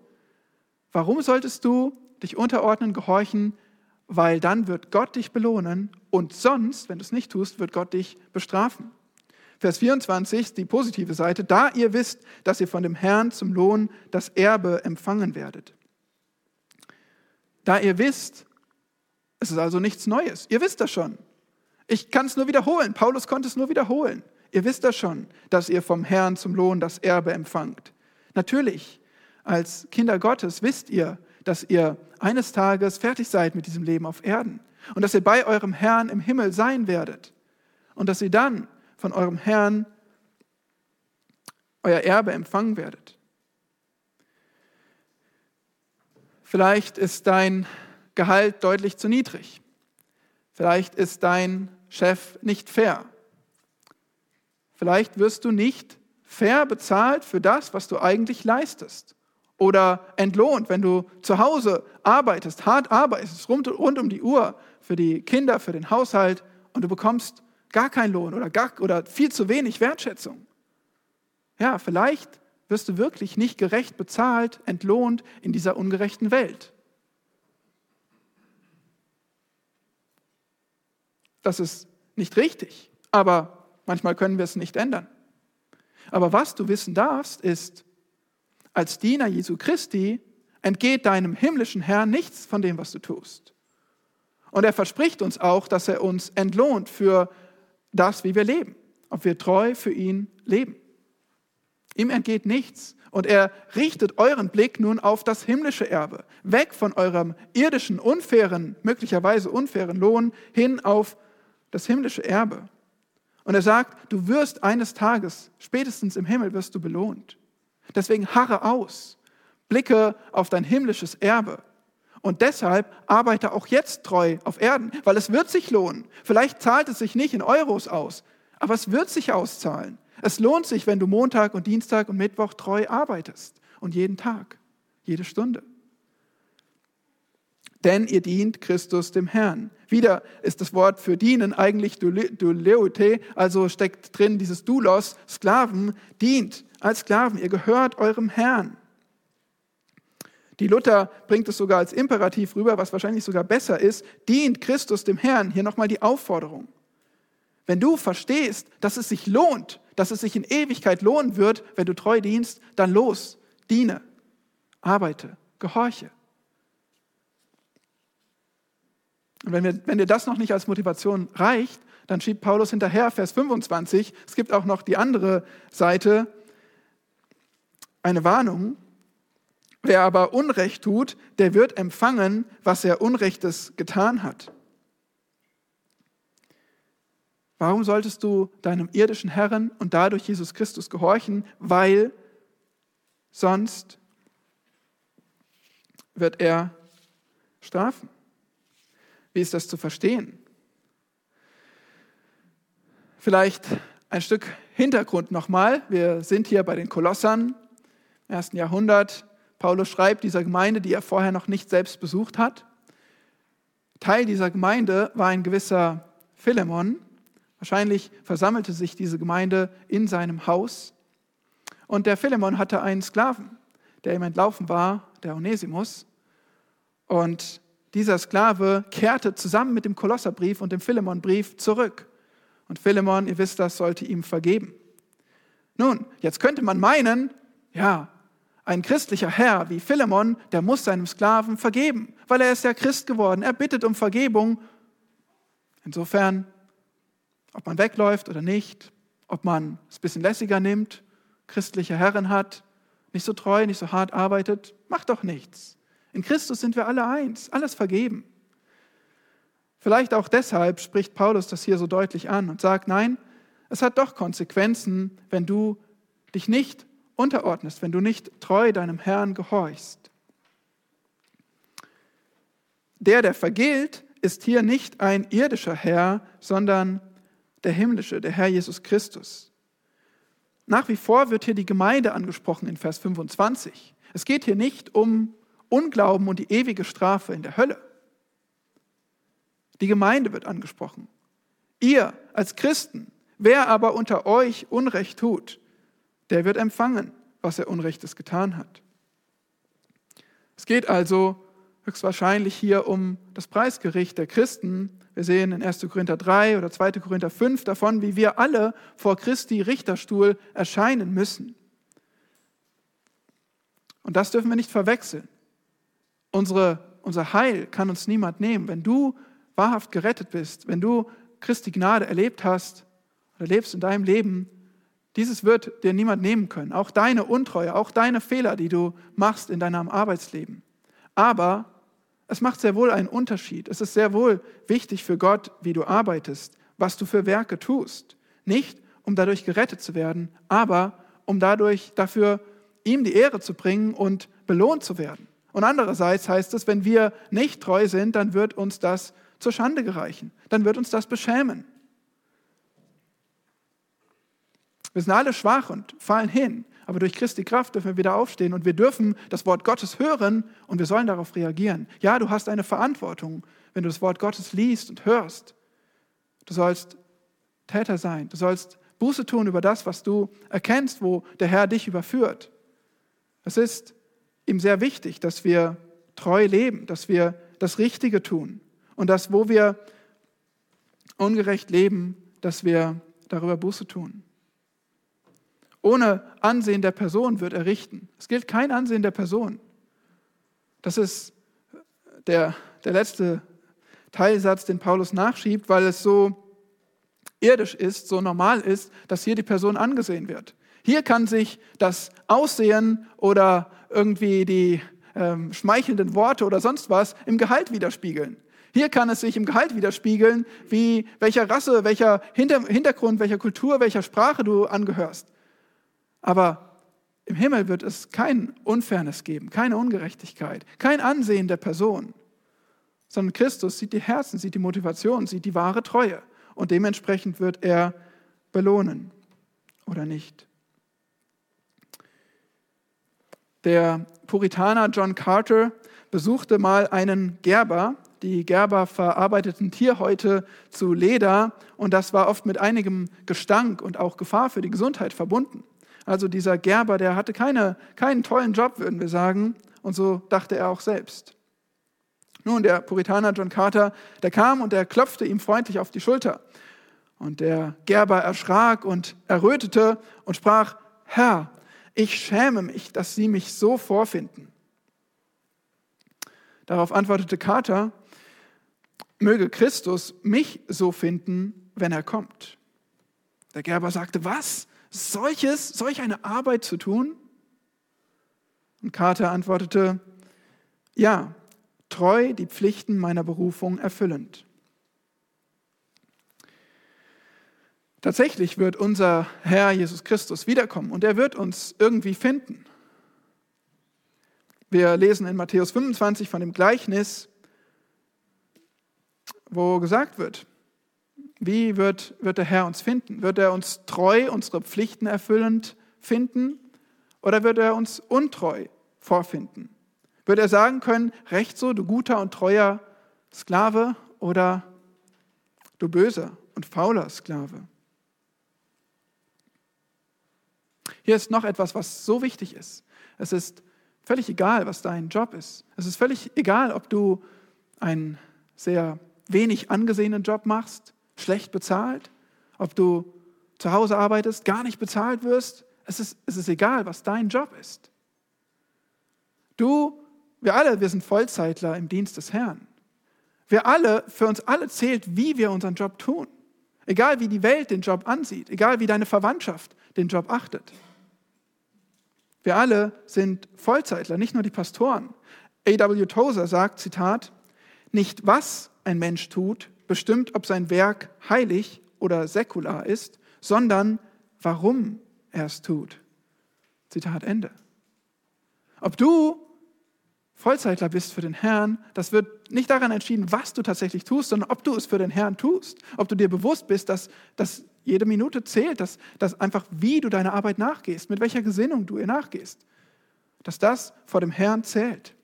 Warum solltest du dich unterordnen, gehorchen? Weil dann wird Gott dich belohnen und sonst, wenn du es nicht tust, wird Gott dich bestrafen. Vers 24, die positive Seite, da ihr wisst, dass ihr von dem Herrn zum Lohn das Erbe empfangen werdet. Da ihr wisst, es ist also nichts Neues. Ihr wisst das schon. Ich kann es nur wiederholen. Paulus konnte es nur wiederholen. Ihr wisst das schon, dass ihr vom Herrn zum Lohn das Erbe empfangt. Natürlich, als Kinder Gottes wisst ihr, dass ihr eines Tages fertig seid mit diesem Leben auf Erden und dass ihr bei eurem Herrn im Himmel sein werdet und dass ihr dann von eurem Herrn euer Erbe empfangen werdet. Vielleicht ist dein Gehalt deutlich zu niedrig. Vielleicht ist dein Chef nicht fair. Vielleicht wirst du nicht fair bezahlt für das, was du eigentlich leistest. Oder entlohnt, wenn du zu Hause arbeitest, hart arbeitest, rund, rund um die Uhr für die Kinder, für den Haushalt und du bekommst gar keinen Lohn oder, gar, oder viel zu wenig Wertschätzung. Ja, vielleicht wirst du wirklich nicht gerecht bezahlt, entlohnt in dieser ungerechten Welt. Das ist nicht richtig, aber Manchmal können wir es nicht ändern. Aber was du wissen darfst, ist, als Diener Jesu Christi entgeht deinem himmlischen Herrn nichts von dem, was du tust. Und er verspricht uns auch, dass er uns entlohnt für das, wie wir leben, ob wir treu für ihn leben. Ihm entgeht nichts. Und er richtet euren Blick nun auf das himmlische Erbe, weg von eurem irdischen, unfairen, möglicherweise unfairen Lohn hin auf das himmlische Erbe. Und er sagt, du wirst eines Tages, spätestens im Himmel, wirst du belohnt. Deswegen harre aus, blicke auf dein himmlisches Erbe. Und deshalb arbeite auch jetzt treu auf Erden, weil es wird sich lohnen. Vielleicht zahlt es sich nicht in Euros aus, aber es wird sich auszahlen. Es lohnt sich, wenn du Montag und Dienstag und Mittwoch treu arbeitest und jeden Tag, jede Stunde denn ihr dient Christus dem Herrn. Wieder ist das Wort für dienen eigentlich duleute, also steckt drin dieses Dulos, Sklaven, dient als Sklaven, ihr gehört eurem Herrn. Die Luther bringt es sogar als Imperativ rüber, was wahrscheinlich sogar besser ist, dient Christus dem Herrn. Hier nochmal die Aufforderung. Wenn du verstehst, dass es sich lohnt, dass es sich in Ewigkeit lohnen wird, wenn du treu dienst, dann los, diene, arbeite, gehorche. Und wenn, wir, wenn dir das noch nicht als Motivation reicht, dann schiebt Paulus hinterher, Vers 25, es gibt auch noch die andere Seite, eine Warnung. Wer aber Unrecht tut, der wird empfangen, was er Unrechtes getan hat. Warum solltest du deinem irdischen Herrn und dadurch Jesus Christus gehorchen? Weil sonst wird er strafen. Wie ist das zu verstehen? Vielleicht ein Stück Hintergrund nochmal. Wir sind hier bei den Kolossern im ersten Jahrhundert. Paulus schreibt dieser Gemeinde, die er vorher noch nicht selbst besucht hat. Teil dieser Gemeinde war ein gewisser Philemon. Wahrscheinlich versammelte sich diese Gemeinde in seinem Haus. Und der Philemon hatte einen Sklaven, der ihm entlaufen war, der Onesimus. Und dieser Sklave kehrte zusammen mit dem Kolosserbrief und dem Philemonbrief zurück. Und Philemon, ihr wisst das, sollte ihm vergeben. Nun, jetzt könnte man meinen, ja, ein christlicher Herr wie Philemon, der muss seinem Sklaven vergeben, weil er ist ja Christ geworden. Er bittet um Vergebung. Insofern, ob man wegläuft oder nicht, ob man es ein bisschen lässiger nimmt, christliche Herren hat, nicht so treu, nicht so hart arbeitet, macht doch nichts. In Christus sind wir alle eins, alles vergeben. Vielleicht auch deshalb spricht Paulus das hier so deutlich an und sagt, nein, es hat doch Konsequenzen, wenn du dich nicht unterordnest, wenn du nicht treu deinem Herrn gehorchst. Der, der vergilt, ist hier nicht ein irdischer Herr, sondern der himmlische, der Herr Jesus Christus. Nach wie vor wird hier die Gemeinde angesprochen in Vers 25. Es geht hier nicht um Unglauben und die ewige Strafe in der Hölle. Die Gemeinde wird angesprochen. Ihr als Christen, wer aber unter euch Unrecht tut, der wird empfangen, was er Unrechtes getan hat. Es geht also höchstwahrscheinlich hier um das Preisgericht der Christen. Wir sehen in 1. Korinther 3 oder 2. Korinther 5 davon, wie wir alle vor Christi Richterstuhl erscheinen müssen. Und das dürfen wir nicht verwechseln. Unsere, unser Heil kann uns niemand nehmen. Wenn du wahrhaft gerettet bist, wenn du Christi Gnade erlebt hast oder lebst in deinem Leben, dieses wird dir niemand nehmen können. Auch deine Untreue, auch deine Fehler, die du machst in deinem Arbeitsleben. Aber es macht sehr wohl einen Unterschied. Es ist sehr wohl wichtig für Gott, wie du arbeitest, was du für Werke tust. Nicht, um dadurch gerettet zu werden, aber um dadurch dafür ihm die Ehre zu bringen und belohnt zu werden. Und andererseits heißt es, wenn wir nicht treu sind, dann wird uns das zur Schande gereichen. Dann wird uns das beschämen. Wir sind alle schwach und fallen hin, aber durch Christi Kraft dürfen wir wieder aufstehen und wir dürfen das Wort Gottes hören und wir sollen darauf reagieren. Ja, du hast eine Verantwortung, wenn du das Wort Gottes liest und hörst. Du sollst Täter sein, du sollst Buße tun über das, was du erkennst, wo der Herr dich überführt. Es ist ihm sehr wichtig, dass wir treu leben, dass wir das Richtige tun und dass, wo wir ungerecht leben, dass wir darüber Buße tun. Ohne Ansehen der Person wird er richten. Es gilt kein Ansehen der Person. Das ist der, der letzte Teilsatz, den Paulus nachschiebt, weil es so irdisch ist, so normal ist, dass hier die Person angesehen wird. Hier kann sich das Aussehen oder irgendwie die ähm, schmeichelnden Worte oder sonst was im Gehalt widerspiegeln. Hier kann es sich im Gehalt widerspiegeln, wie welcher Rasse, welcher Hintergrund, welcher Kultur, welcher Sprache du angehörst. Aber im Himmel wird es kein Unfairness geben, keine Ungerechtigkeit, kein Ansehen der Person, sondern Christus sieht die Herzen, sieht die Motivation, sieht die wahre Treue und dementsprechend wird er belohnen oder nicht. Der Puritaner John Carter besuchte mal einen Gerber. Die Gerber verarbeiteten Tierhäute zu Leder und das war oft mit einigem Gestank und auch Gefahr für die Gesundheit verbunden. Also dieser Gerber, der hatte keine, keinen tollen Job, würden wir sagen. Und so dachte er auch selbst. Nun, der Puritaner John Carter, der kam und er klopfte ihm freundlich auf die Schulter. Und der Gerber erschrak und errötete und sprach, Herr, ich schäme mich, dass Sie mich so vorfinden. Darauf antwortete Carter, möge Christus mich so finden, wenn er kommt. Der Gerber sagte, was? solches, solch eine Arbeit zu tun? Und Carter antwortete, ja, treu die Pflichten meiner Berufung erfüllend. Tatsächlich wird unser Herr Jesus Christus wiederkommen und er wird uns irgendwie finden. Wir lesen in Matthäus 25 von dem Gleichnis, wo gesagt wird, wie wird, wird der Herr uns finden? Wird er uns treu, unsere Pflichten erfüllend finden? Oder wird er uns untreu vorfinden? Wird er sagen können, recht so, du guter und treuer Sklave oder du böser und fauler Sklave? Hier ist noch etwas, was so wichtig ist. Es ist völlig egal, was dein Job ist. Es ist völlig egal, ob du einen sehr wenig angesehenen Job machst schlecht bezahlt, ob du zu Hause arbeitest, gar nicht bezahlt wirst. Es ist, es ist egal, was dein Job ist. Du, wir alle, wir sind Vollzeitler im Dienst des Herrn. Wir alle, für uns alle zählt, wie wir unseren Job tun. Egal wie die Welt den Job ansieht, egal wie deine Verwandtschaft den Job achtet. Wir alle sind Vollzeitler, nicht nur die Pastoren. A.W. Tozer sagt, Zitat, nicht was ein Mensch tut, bestimmt, ob sein Werk heilig oder säkular ist, sondern warum er es tut. Zitat Ende. Ob du Vollzeitler bist für den Herrn, das wird nicht daran entschieden, was du tatsächlich tust, sondern ob du es für den Herrn tust. Ob du dir bewusst bist, dass, dass jede Minute zählt, dass, dass einfach wie du deiner Arbeit nachgehst, mit welcher Gesinnung du ihr nachgehst, dass das vor dem Herrn zählt.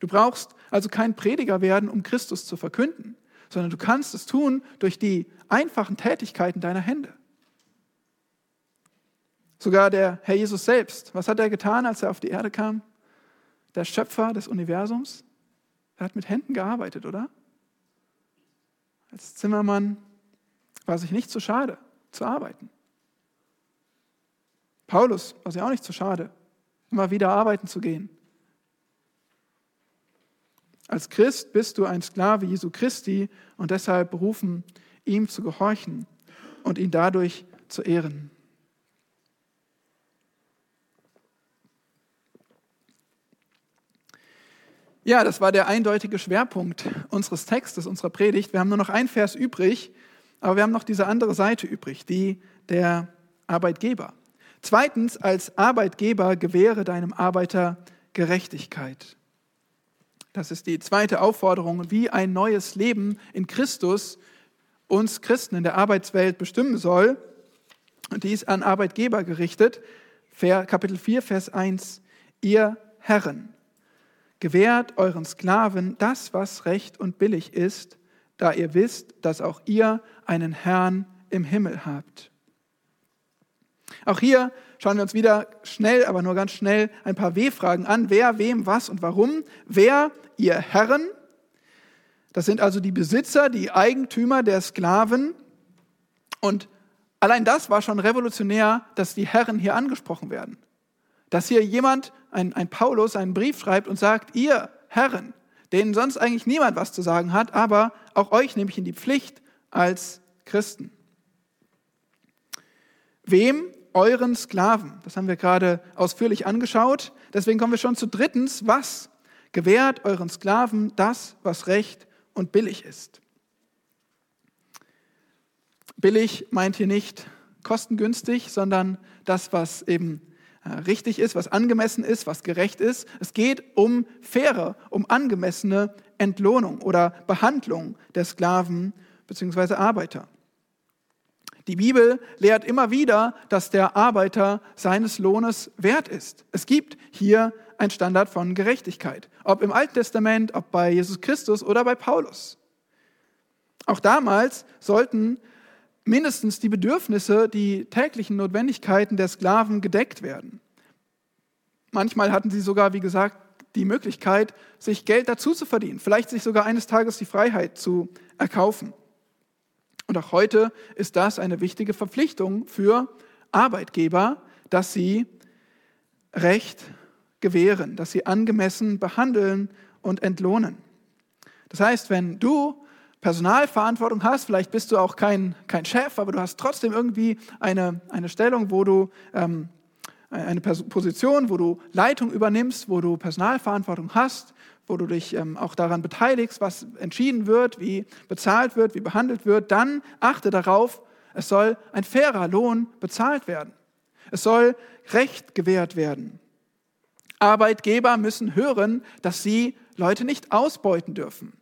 Du brauchst also kein Prediger werden, um Christus zu verkünden, sondern du kannst es tun durch die einfachen Tätigkeiten deiner Hände. Sogar der Herr Jesus selbst, was hat er getan, als er auf die Erde kam? Der Schöpfer des Universums, er hat mit Händen gearbeitet, oder? Als Zimmermann war sich nicht zu schade zu arbeiten. Paulus war sich auch nicht zu schade, immer wieder arbeiten zu gehen. Als Christ bist du ein Sklave Jesu Christi und deshalb berufen, ihm zu gehorchen und ihn dadurch zu ehren. Ja, das war der eindeutige Schwerpunkt unseres Textes, unserer Predigt. Wir haben nur noch ein Vers übrig, aber wir haben noch diese andere Seite übrig, die der Arbeitgeber. Zweitens, als Arbeitgeber gewähre deinem Arbeiter Gerechtigkeit. Das ist die zweite Aufforderung, wie ein neues Leben in Christus uns Christen in der Arbeitswelt bestimmen soll. Und die ist an Arbeitgeber gerichtet. Kapitel 4, Vers 1. Ihr Herren, gewährt euren Sklaven das, was recht und billig ist, da ihr wisst, dass auch ihr einen Herrn im Himmel habt. Auch hier schauen wir uns wieder schnell, aber nur ganz schnell ein paar W-Fragen an. Wer, wem, was und warum? Wer, ihr Herren. Das sind also die Besitzer, die Eigentümer der Sklaven. Und allein das war schon revolutionär, dass die Herren hier angesprochen werden. Dass hier jemand, ein, ein Paulus, einen Brief schreibt und sagt, ihr Herren, denen sonst eigentlich niemand was zu sagen hat, aber auch euch nehme ich in die Pflicht als Christen. Wem euren Sklaven. Das haben wir gerade ausführlich angeschaut. Deswegen kommen wir schon zu drittens. Was gewährt euren Sklaven das, was recht und billig ist? Billig meint hier nicht kostengünstig, sondern das, was eben äh, richtig ist, was angemessen ist, was gerecht ist. Es geht um faire, um angemessene Entlohnung oder Behandlung der Sklaven bzw. Arbeiter. Die Bibel lehrt immer wieder, dass der Arbeiter seines Lohnes wert ist. Es gibt hier ein Standard von Gerechtigkeit, ob im Alten Testament, ob bei Jesus Christus oder bei Paulus. Auch damals sollten mindestens die Bedürfnisse, die täglichen Notwendigkeiten der Sklaven gedeckt werden. Manchmal hatten sie sogar, wie gesagt, die Möglichkeit, sich Geld dazu zu verdienen, vielleicht sich sogar eines Tages die Freiheit zu erkaufen. Und auch heute ist das eine wichtige Verpflichtung für Arbeitgeber, dass sie Recht gewähren, dass sie angemessen behandeln und entlohnen. Das heißt, wenn du Personalverantwortung hast, vielleicht bist du auch kein, kein Chef, aber du hast trotzdem irgendwie eine, eine Stellung, wo du ähm, eine Position, wo du Leitung übernimmst, wo du Personalverantwortung hast, wo du dich ähm, auch daran beteiligst, was entschieden wird, wie bezahlt wird, wie behandelt wird, dann achte darauf, es soll ein fairer Lohn bezahlt werden. Es soll Recht gewährt werden. Arbeitgeber müssen hören, dass sie Leute nicht ausbeuten dürfen,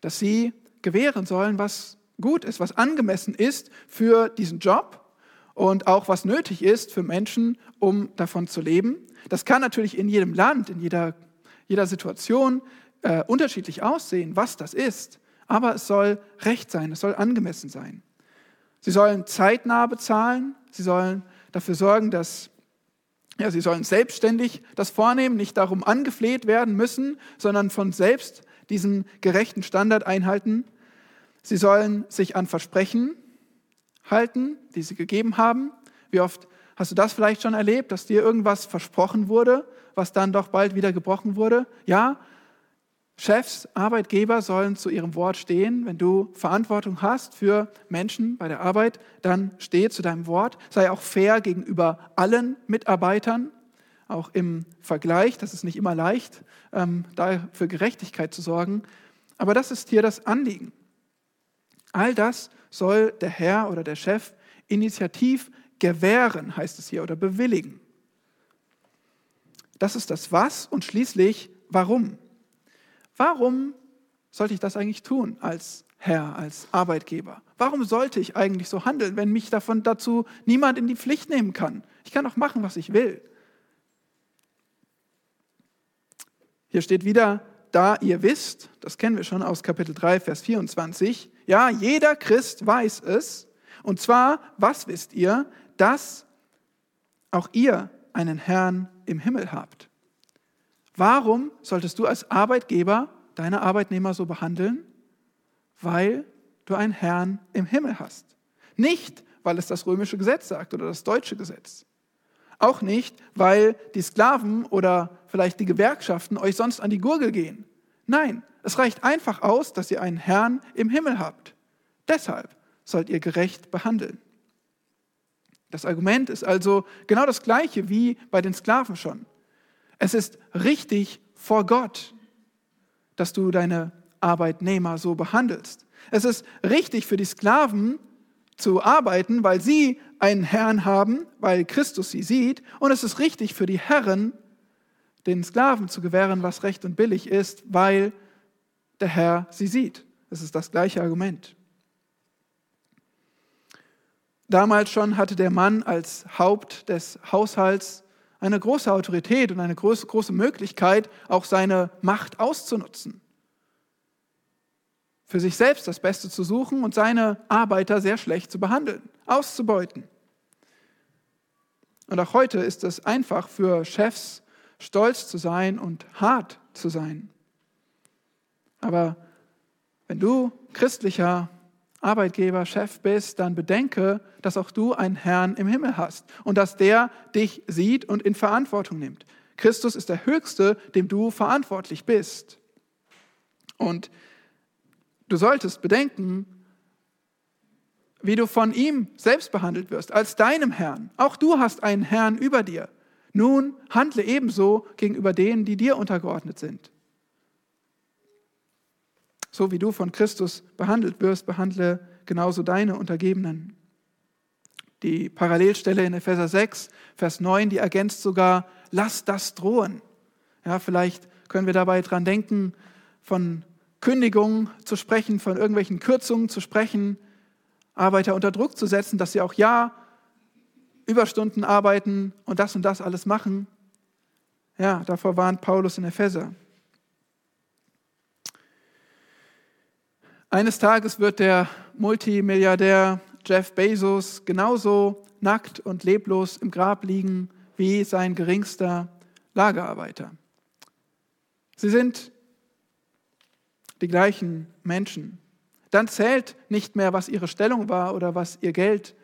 dass sie gewähren sollen, was gut ist, was angemessen ist für diesen Job und auch was nötig ist für Menschen, um davon zu leben. Das kann natürlich in jedem Land, in jeder jeder Situation äh, unterschiedlich aussehen, was das ist. Aber es soll recht sein, es soll angemessen sein. Sie sollen zeitnah bezahlen, sie sollen dafür sorgen, dass ja, sie sollen selbstständig das vornehmen, nicht darum angefleht werden müssen, sondern von selbst diesen gerechten Standard einhalten. Sie sollen sich an Versprechen halten, die sie gegeben haben. Wie oft hast du das vielleicht schon erlebt, dass dir irgendwas versprochen wurde was dann doch bald wieder gebrochen wurde. Ja, Chefs, Arbeitgeber sollen zu ihrem Wort stehen. Wenn du Verantwortung hast für Menschen bei der Arbeit, dann steh zu deinem Wort. Sei auch fair gegenüber allen Mitarbeitern, auch im Vergleich. Das ist nicht immer leicht, ähm, da für Gerechtigkeit zu sorgen. Aber das ist hier das Anliegen. All das soll der Herr oder der Chef initiativ gewähren, heißt es hier, oder bewilligen. Das ist das Was und schließlich warum. Warum sollte ich das eigentlich tun als Herr, als Arbeitgeber? Warum sollte ich eigentlich so handeln, wenn mich davon dazu niemand in die Pflicht nehmen kann? Ich kann doch machen, was ich will. Hier steht wieder da ihr wisst, das kennen wir schon aus Kapitel 3, Vers 24, ja, jeder Christ weiß es, und zwar, was wisst ihr, dass auch ihr einen Herrn im Himmel habt. Warum solltest du als Arbeitgeber deine Arbeitnehmer so behandeln? Weil du einen Herrn im Himmel hast. Nicht, weil es das römische Gesetz sagt oder das deutsche Gesetz. Auch nicht, weil die Sklaven oder vielleicht die Gewerkschaften euch sonst an die Gurgel gehen. Nein, es reicht einfach aus, dass ihr einen Herrn im Himmel habt. Deshalb sollt ihr gerecht behandeln. Das Argument ist also genau das gleiche wie bei den Sklaven schon. Es ist richtig vor Gott, dass du deine Arbeitnehmer so behandelst. Es ist richtig für die Sklaven zu arbeiten, weil sie einen Herrn haben, weil Christus sie sieht. Und es ist richtig für die Herren, den Sklaven zu gewähren, was recht und billig ist, weil der Herr sie sieht. Es ist das gleiche Argument. Damals schon hatte der Mann als Haupt des Haushalts eine große Autorität und eine große, große Möglichkeit, auch seine Macht auszunutzen. Für sich selbst das Beste zu suchen und seine Arbeiter sehr schlecht zu behandeln, auszubeuten. Und auch heute ist es einfach für Chefs, stolz zu sein und hart zu sein. Aber wenn du christlicher Arbeitgeber, Chef bist, dann bedenke, dass auch du einen Herrn im Himmel hast und dass der dich sieht und in Verantwortung nimmt. Christus ist der Höchste, dem du verantwortlich bist. Und du solltest bedenken, wie du von ihm selbst behandelt wirst, als deinem Herrn. Auch du hast einen Herrn über dir. Nun handle ebenso gegenüber denen, die dir untergeordnet sind. So wie du von Christus behandelt wirst, behandle genauso deine Untergebenen. Die Parallelstelle in Epheser 6, Vers 9, die ergänzt sogar, lass das drohen. Ja, vielleicht können wir dabei dran denken, von Kündigungen zu sprechen, von irgendwelchen Kürzungen zu sprechen, Arbeiter unter Druck zu setzen, dass sie auch ja Überstunden arbeiten und das und das alles machen. Ja, davor warnt Paulus in Epheser. Eines Tages wird der Multimilliardär Jeff Bezos genauso nackt und leblos im Grab liegen wie sein geringster Lagerarbeiter. Sie sind die gleichen Menschen. Dann zählt nicht mehr, was ihre Stellung war oder was ihr Geld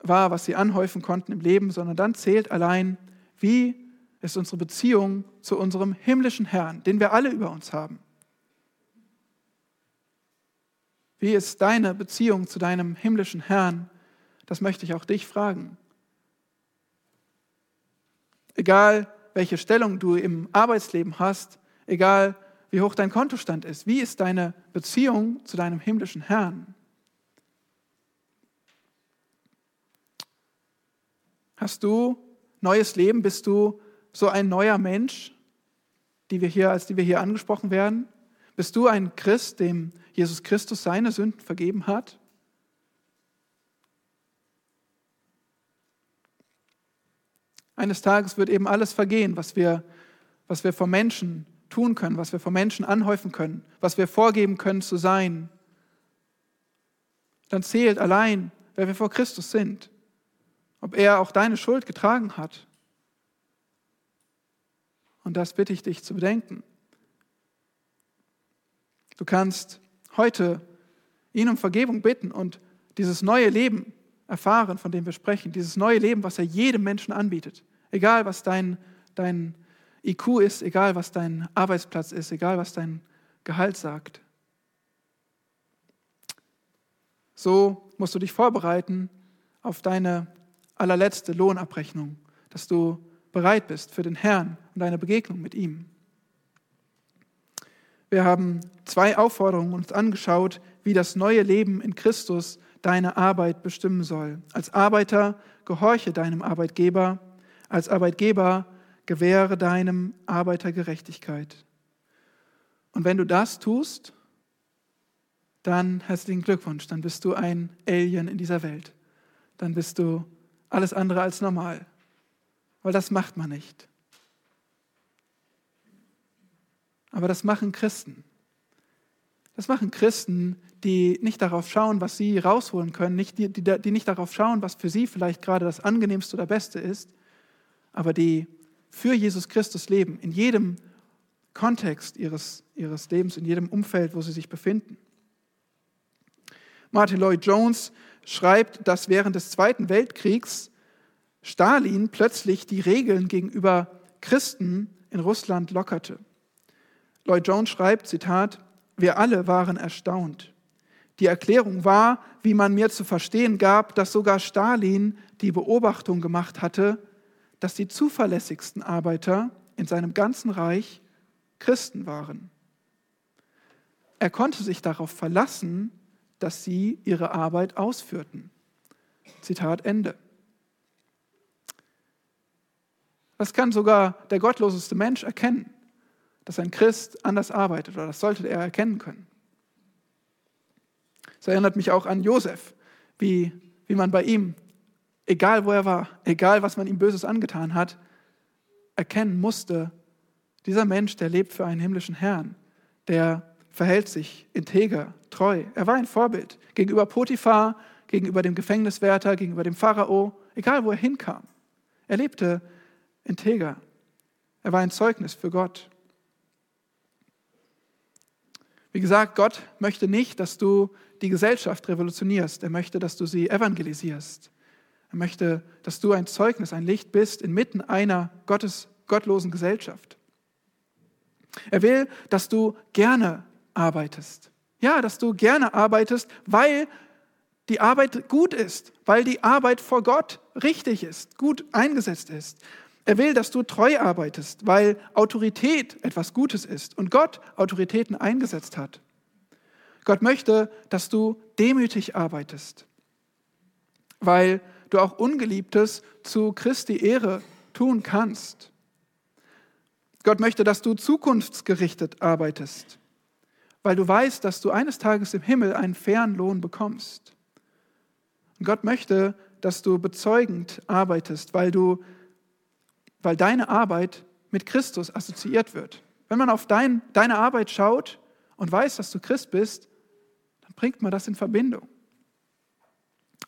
war, was sie anhäufen konnten im Leben, sondern dann zählt allein, wie ist unsere Beziehung zu unserem himmlischen Herrn, den wir alle über uns haben. Wie ist deine Beziehung zu deinem himmlischen Herrn? Das möchte ich auch dich fragen. Egal, welche Stellung du im Arbeitsleben hast, egal, wie hoch dein Kontostand ist, wie ist deine Beziehung zu deinem himmlischen Herrn? Hast du neues Leben? Bist du so ein neuer Mensch, die wir hier, als die wir hier angesprochen werden? Bist du ein Christ, dem Jesus Christus seine Sünden vergeben hat? Eines Tages wird eben alles vergehen, was wir, was wir vor Menschen tun können, was wir vor Menschen anhäufen können, was wir vorgeben können zu sein. Dann zählt allein, wer wir vor Christus sind, ob er auch deine Schuld getragen hat. Und das bitte ich dich zu bedenken. Du kannst heute ihn um Vergebung bitten und dieses neue Leben erfahren, von dem wir sprechen, dieses neue Leben, was er jedem Menschen anbietet. Egal, was dein, dein IQ ist, egal, was dein Arbeitsplatz ist, egal, was dein Gehalt sagt. So musst du dich vorbereiten auf deine allerletzte Lohnabrechnung, dass du bereit bist für den Herrn und deine Begegnung mit ihm. Wir haben zwei Aufforderungen uns angeschaut, wie das neue Leben in Christus deine Arbeit bestimmen soll. Als Arbeiter gehorche deinem Arbeitgeber, als Arbeitgeber gewähre deinem Arbeiter Gerechtigkeit. Und wenn du das tust, dann herzlichen Glückwunsch, dann bist du ein Alien in dieser Welt. Dann bist du alles andere als normal, weil das macht man nicht. Aber das machen Christen. Das machen Christen, die nicht darauf schauen, was sie rausholen können, nicht, die, die, die nicht darauf schauen, was für sie vielleicht gerade das angenehmste oder beste ist, aber die für Jesus Christus leben, in jedem Kontext ihres, ihres Lebens, in jedem Umfeld, wo sie sich befinden. Martin Lloyd Jones schreibt, dass während des Zweiten Weltkriegs Stalin plötzlich die Regeln gegenüber Christen in Russland lockerte. Lloyd Jones schreibt, Zitat, wir alle waren erstaunt. Die Erklärung war, wie man mir zu verstehen gab, dass sogar Stalin die Beobachtung gemacht hatte, dass die zuverlässigsten Arbeiter in seinem ganzen Reich Christen waren. Er konnte sich darauf verlassen, dass sie ihre Arbeit ausführten. Zitat Ende. Das kann sogar der gottloseste Mensch erkennen, dass ein Christ anders arbeitet, oder das sollte er erkennen können. Es erinnert mich auch an Josef, wie, wie man bei ihm, egal wo er war, egal was man ihm Böses angetan hat, erkennen musste, dieser Mensch, der lebt für einen himmlischen Herrn, der verhält sich integer, treu. Er war ein Vorbild gegenüber Potiphar, gegenüber dem Gefängniswärter, gegenüber dem Pharao, egal wo er hinkam. Er lebte integer. Er war ein Zeugnis für Gott. Wie gesagt, Gott möchte nicht, dass du die Gesellschaft revolutionierst. Er möchte, dass du sie evangelisierst. Er möchte, dass du ein Zeugnis, ein Licht bist inmitten einer Gottes, gottlosen Gesellschaft. Er will, dass du gerne arbeitest. Ja, dass du gerne arbeitest, weil die Arbeit gut ist, weil die Arbeit vor Gott richtig ist, gut eingesetzt ist. Er will, dass du treu arbeitest, weil Autorität etwas Gutes ist und Gott Autoritäten eingesetzt hat. Gott möchte, dass du demütig arbeitest, weil du auch Ungeliebtes zu Christi Ehre tun kannst. Gott möchte, dass du zukunftsgerichtet arbeitest, weil du weißt, dass du eines Tages im Himmel einen fairen Lohn bekommst. Und Gott möchte, dass du bezeugend arbeitest, weil du weil deine Arbeit mit Christus assoziiert wird. Wenn man auf dein, deine Arbeit schaut und weiß, dass du Christ bist, dann bringt man das in Verbindung.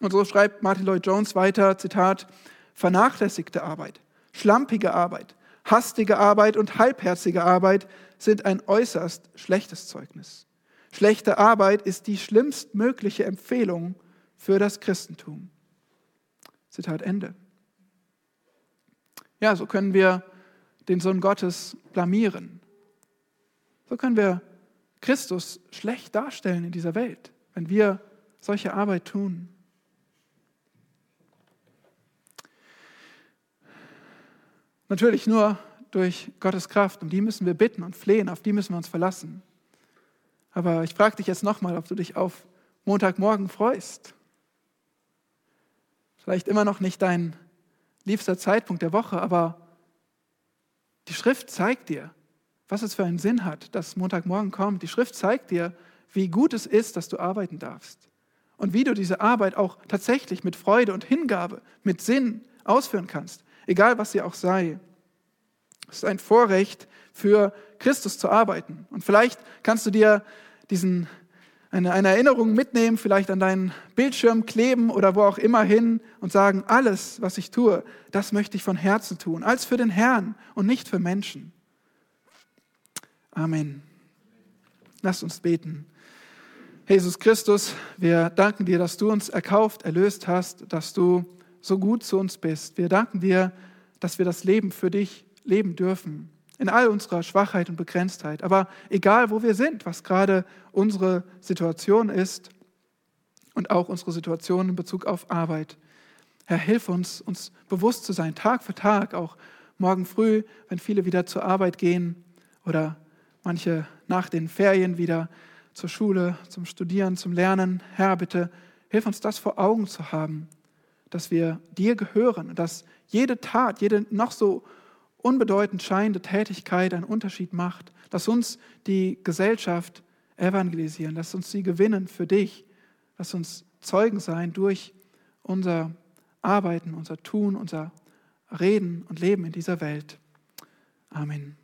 Und so schreibt Martin Lloyd Jones weiter, Zitat, vernachlässigte Arbeit, schlampige Arbeit, hastige Arbeit und halbherzige Arbeit sind ein äußerst schlechtes Zeugnis. Schlechte Arbeit ist die schlimmstmögliche Empfehlung für das Christentum. Zitat Ende. Ja, so können wir den Sohn Gottes blamieren. So können wir Christus schlecht darstellen in dieser Welt, wenn wir solche Arbeit tun. Natürlich nur durch Gottes Kraft. Um die müssen wir bitten und flehen, auf die müssen wir uns verlassen. Aber ich frage dich jetzt nochmal, ob du dich auf Montagmorgen freust. Vielleicht immer noch nicht dein liebster Zeitpunkt der Woche, aber die Schrift zeigt dir, was es für einen Sinn hat, dass Montagmorgen kommt. Die Schrift zeigt dir, wie gut es ist, dass du arbeiten darfst. Und wie du diese Arbeit auch tatsächlich mit Freude und Hingabe, mit Sinn ausführen kannst, egal was sie auch sei. Es ist ein Vorrecht für Christus zu arbeiten. Und vielleicht kannst du dir diesen eine, eine Erinnerung mitnehmen, vielleicht an deinen Bildschirm kleben oder wo auch immer hin und sagen, alles, was ich tue, das möchte ich von Herzen tun, als für den Herrn und nicht für Menschen. Amen. Lass uns beten. Jesus Christus, wir danken dir, dass du uns erkauft, erlöst hast, dass du so gut zu uns bist. Wir danken dir, dass wir das Leben für dich leben dürfen in all unserer Schwachheit und Begrenztheit. Aber egal, wo wir sind, was gerade unsere Situation ist und auch unsere Situation in Bezug auf Arbeit, Herr, hilf uns, uns bewusst zu sein, Tag für Tag, auch morgen früh, wenn viele wieder zur Arbeit gehen oder manche nach den Ferien wieder zur Schule, zum Studieren, zum Lernen. Herr, bitte hilf uns das vor Augen zu haben, dass wir dir gehören, dass jede Tat, jede noch so unbedeutend scheinende Tätigkeit einen Unterschied macht. Lass uns die Gesellschaft evangelisieren. Lass uns sie gewinnen für dich. Lass uns Zeugen sein durch unser Arbeiten, unser Tun, unser Reden und Leben in dieser Welt. Amen.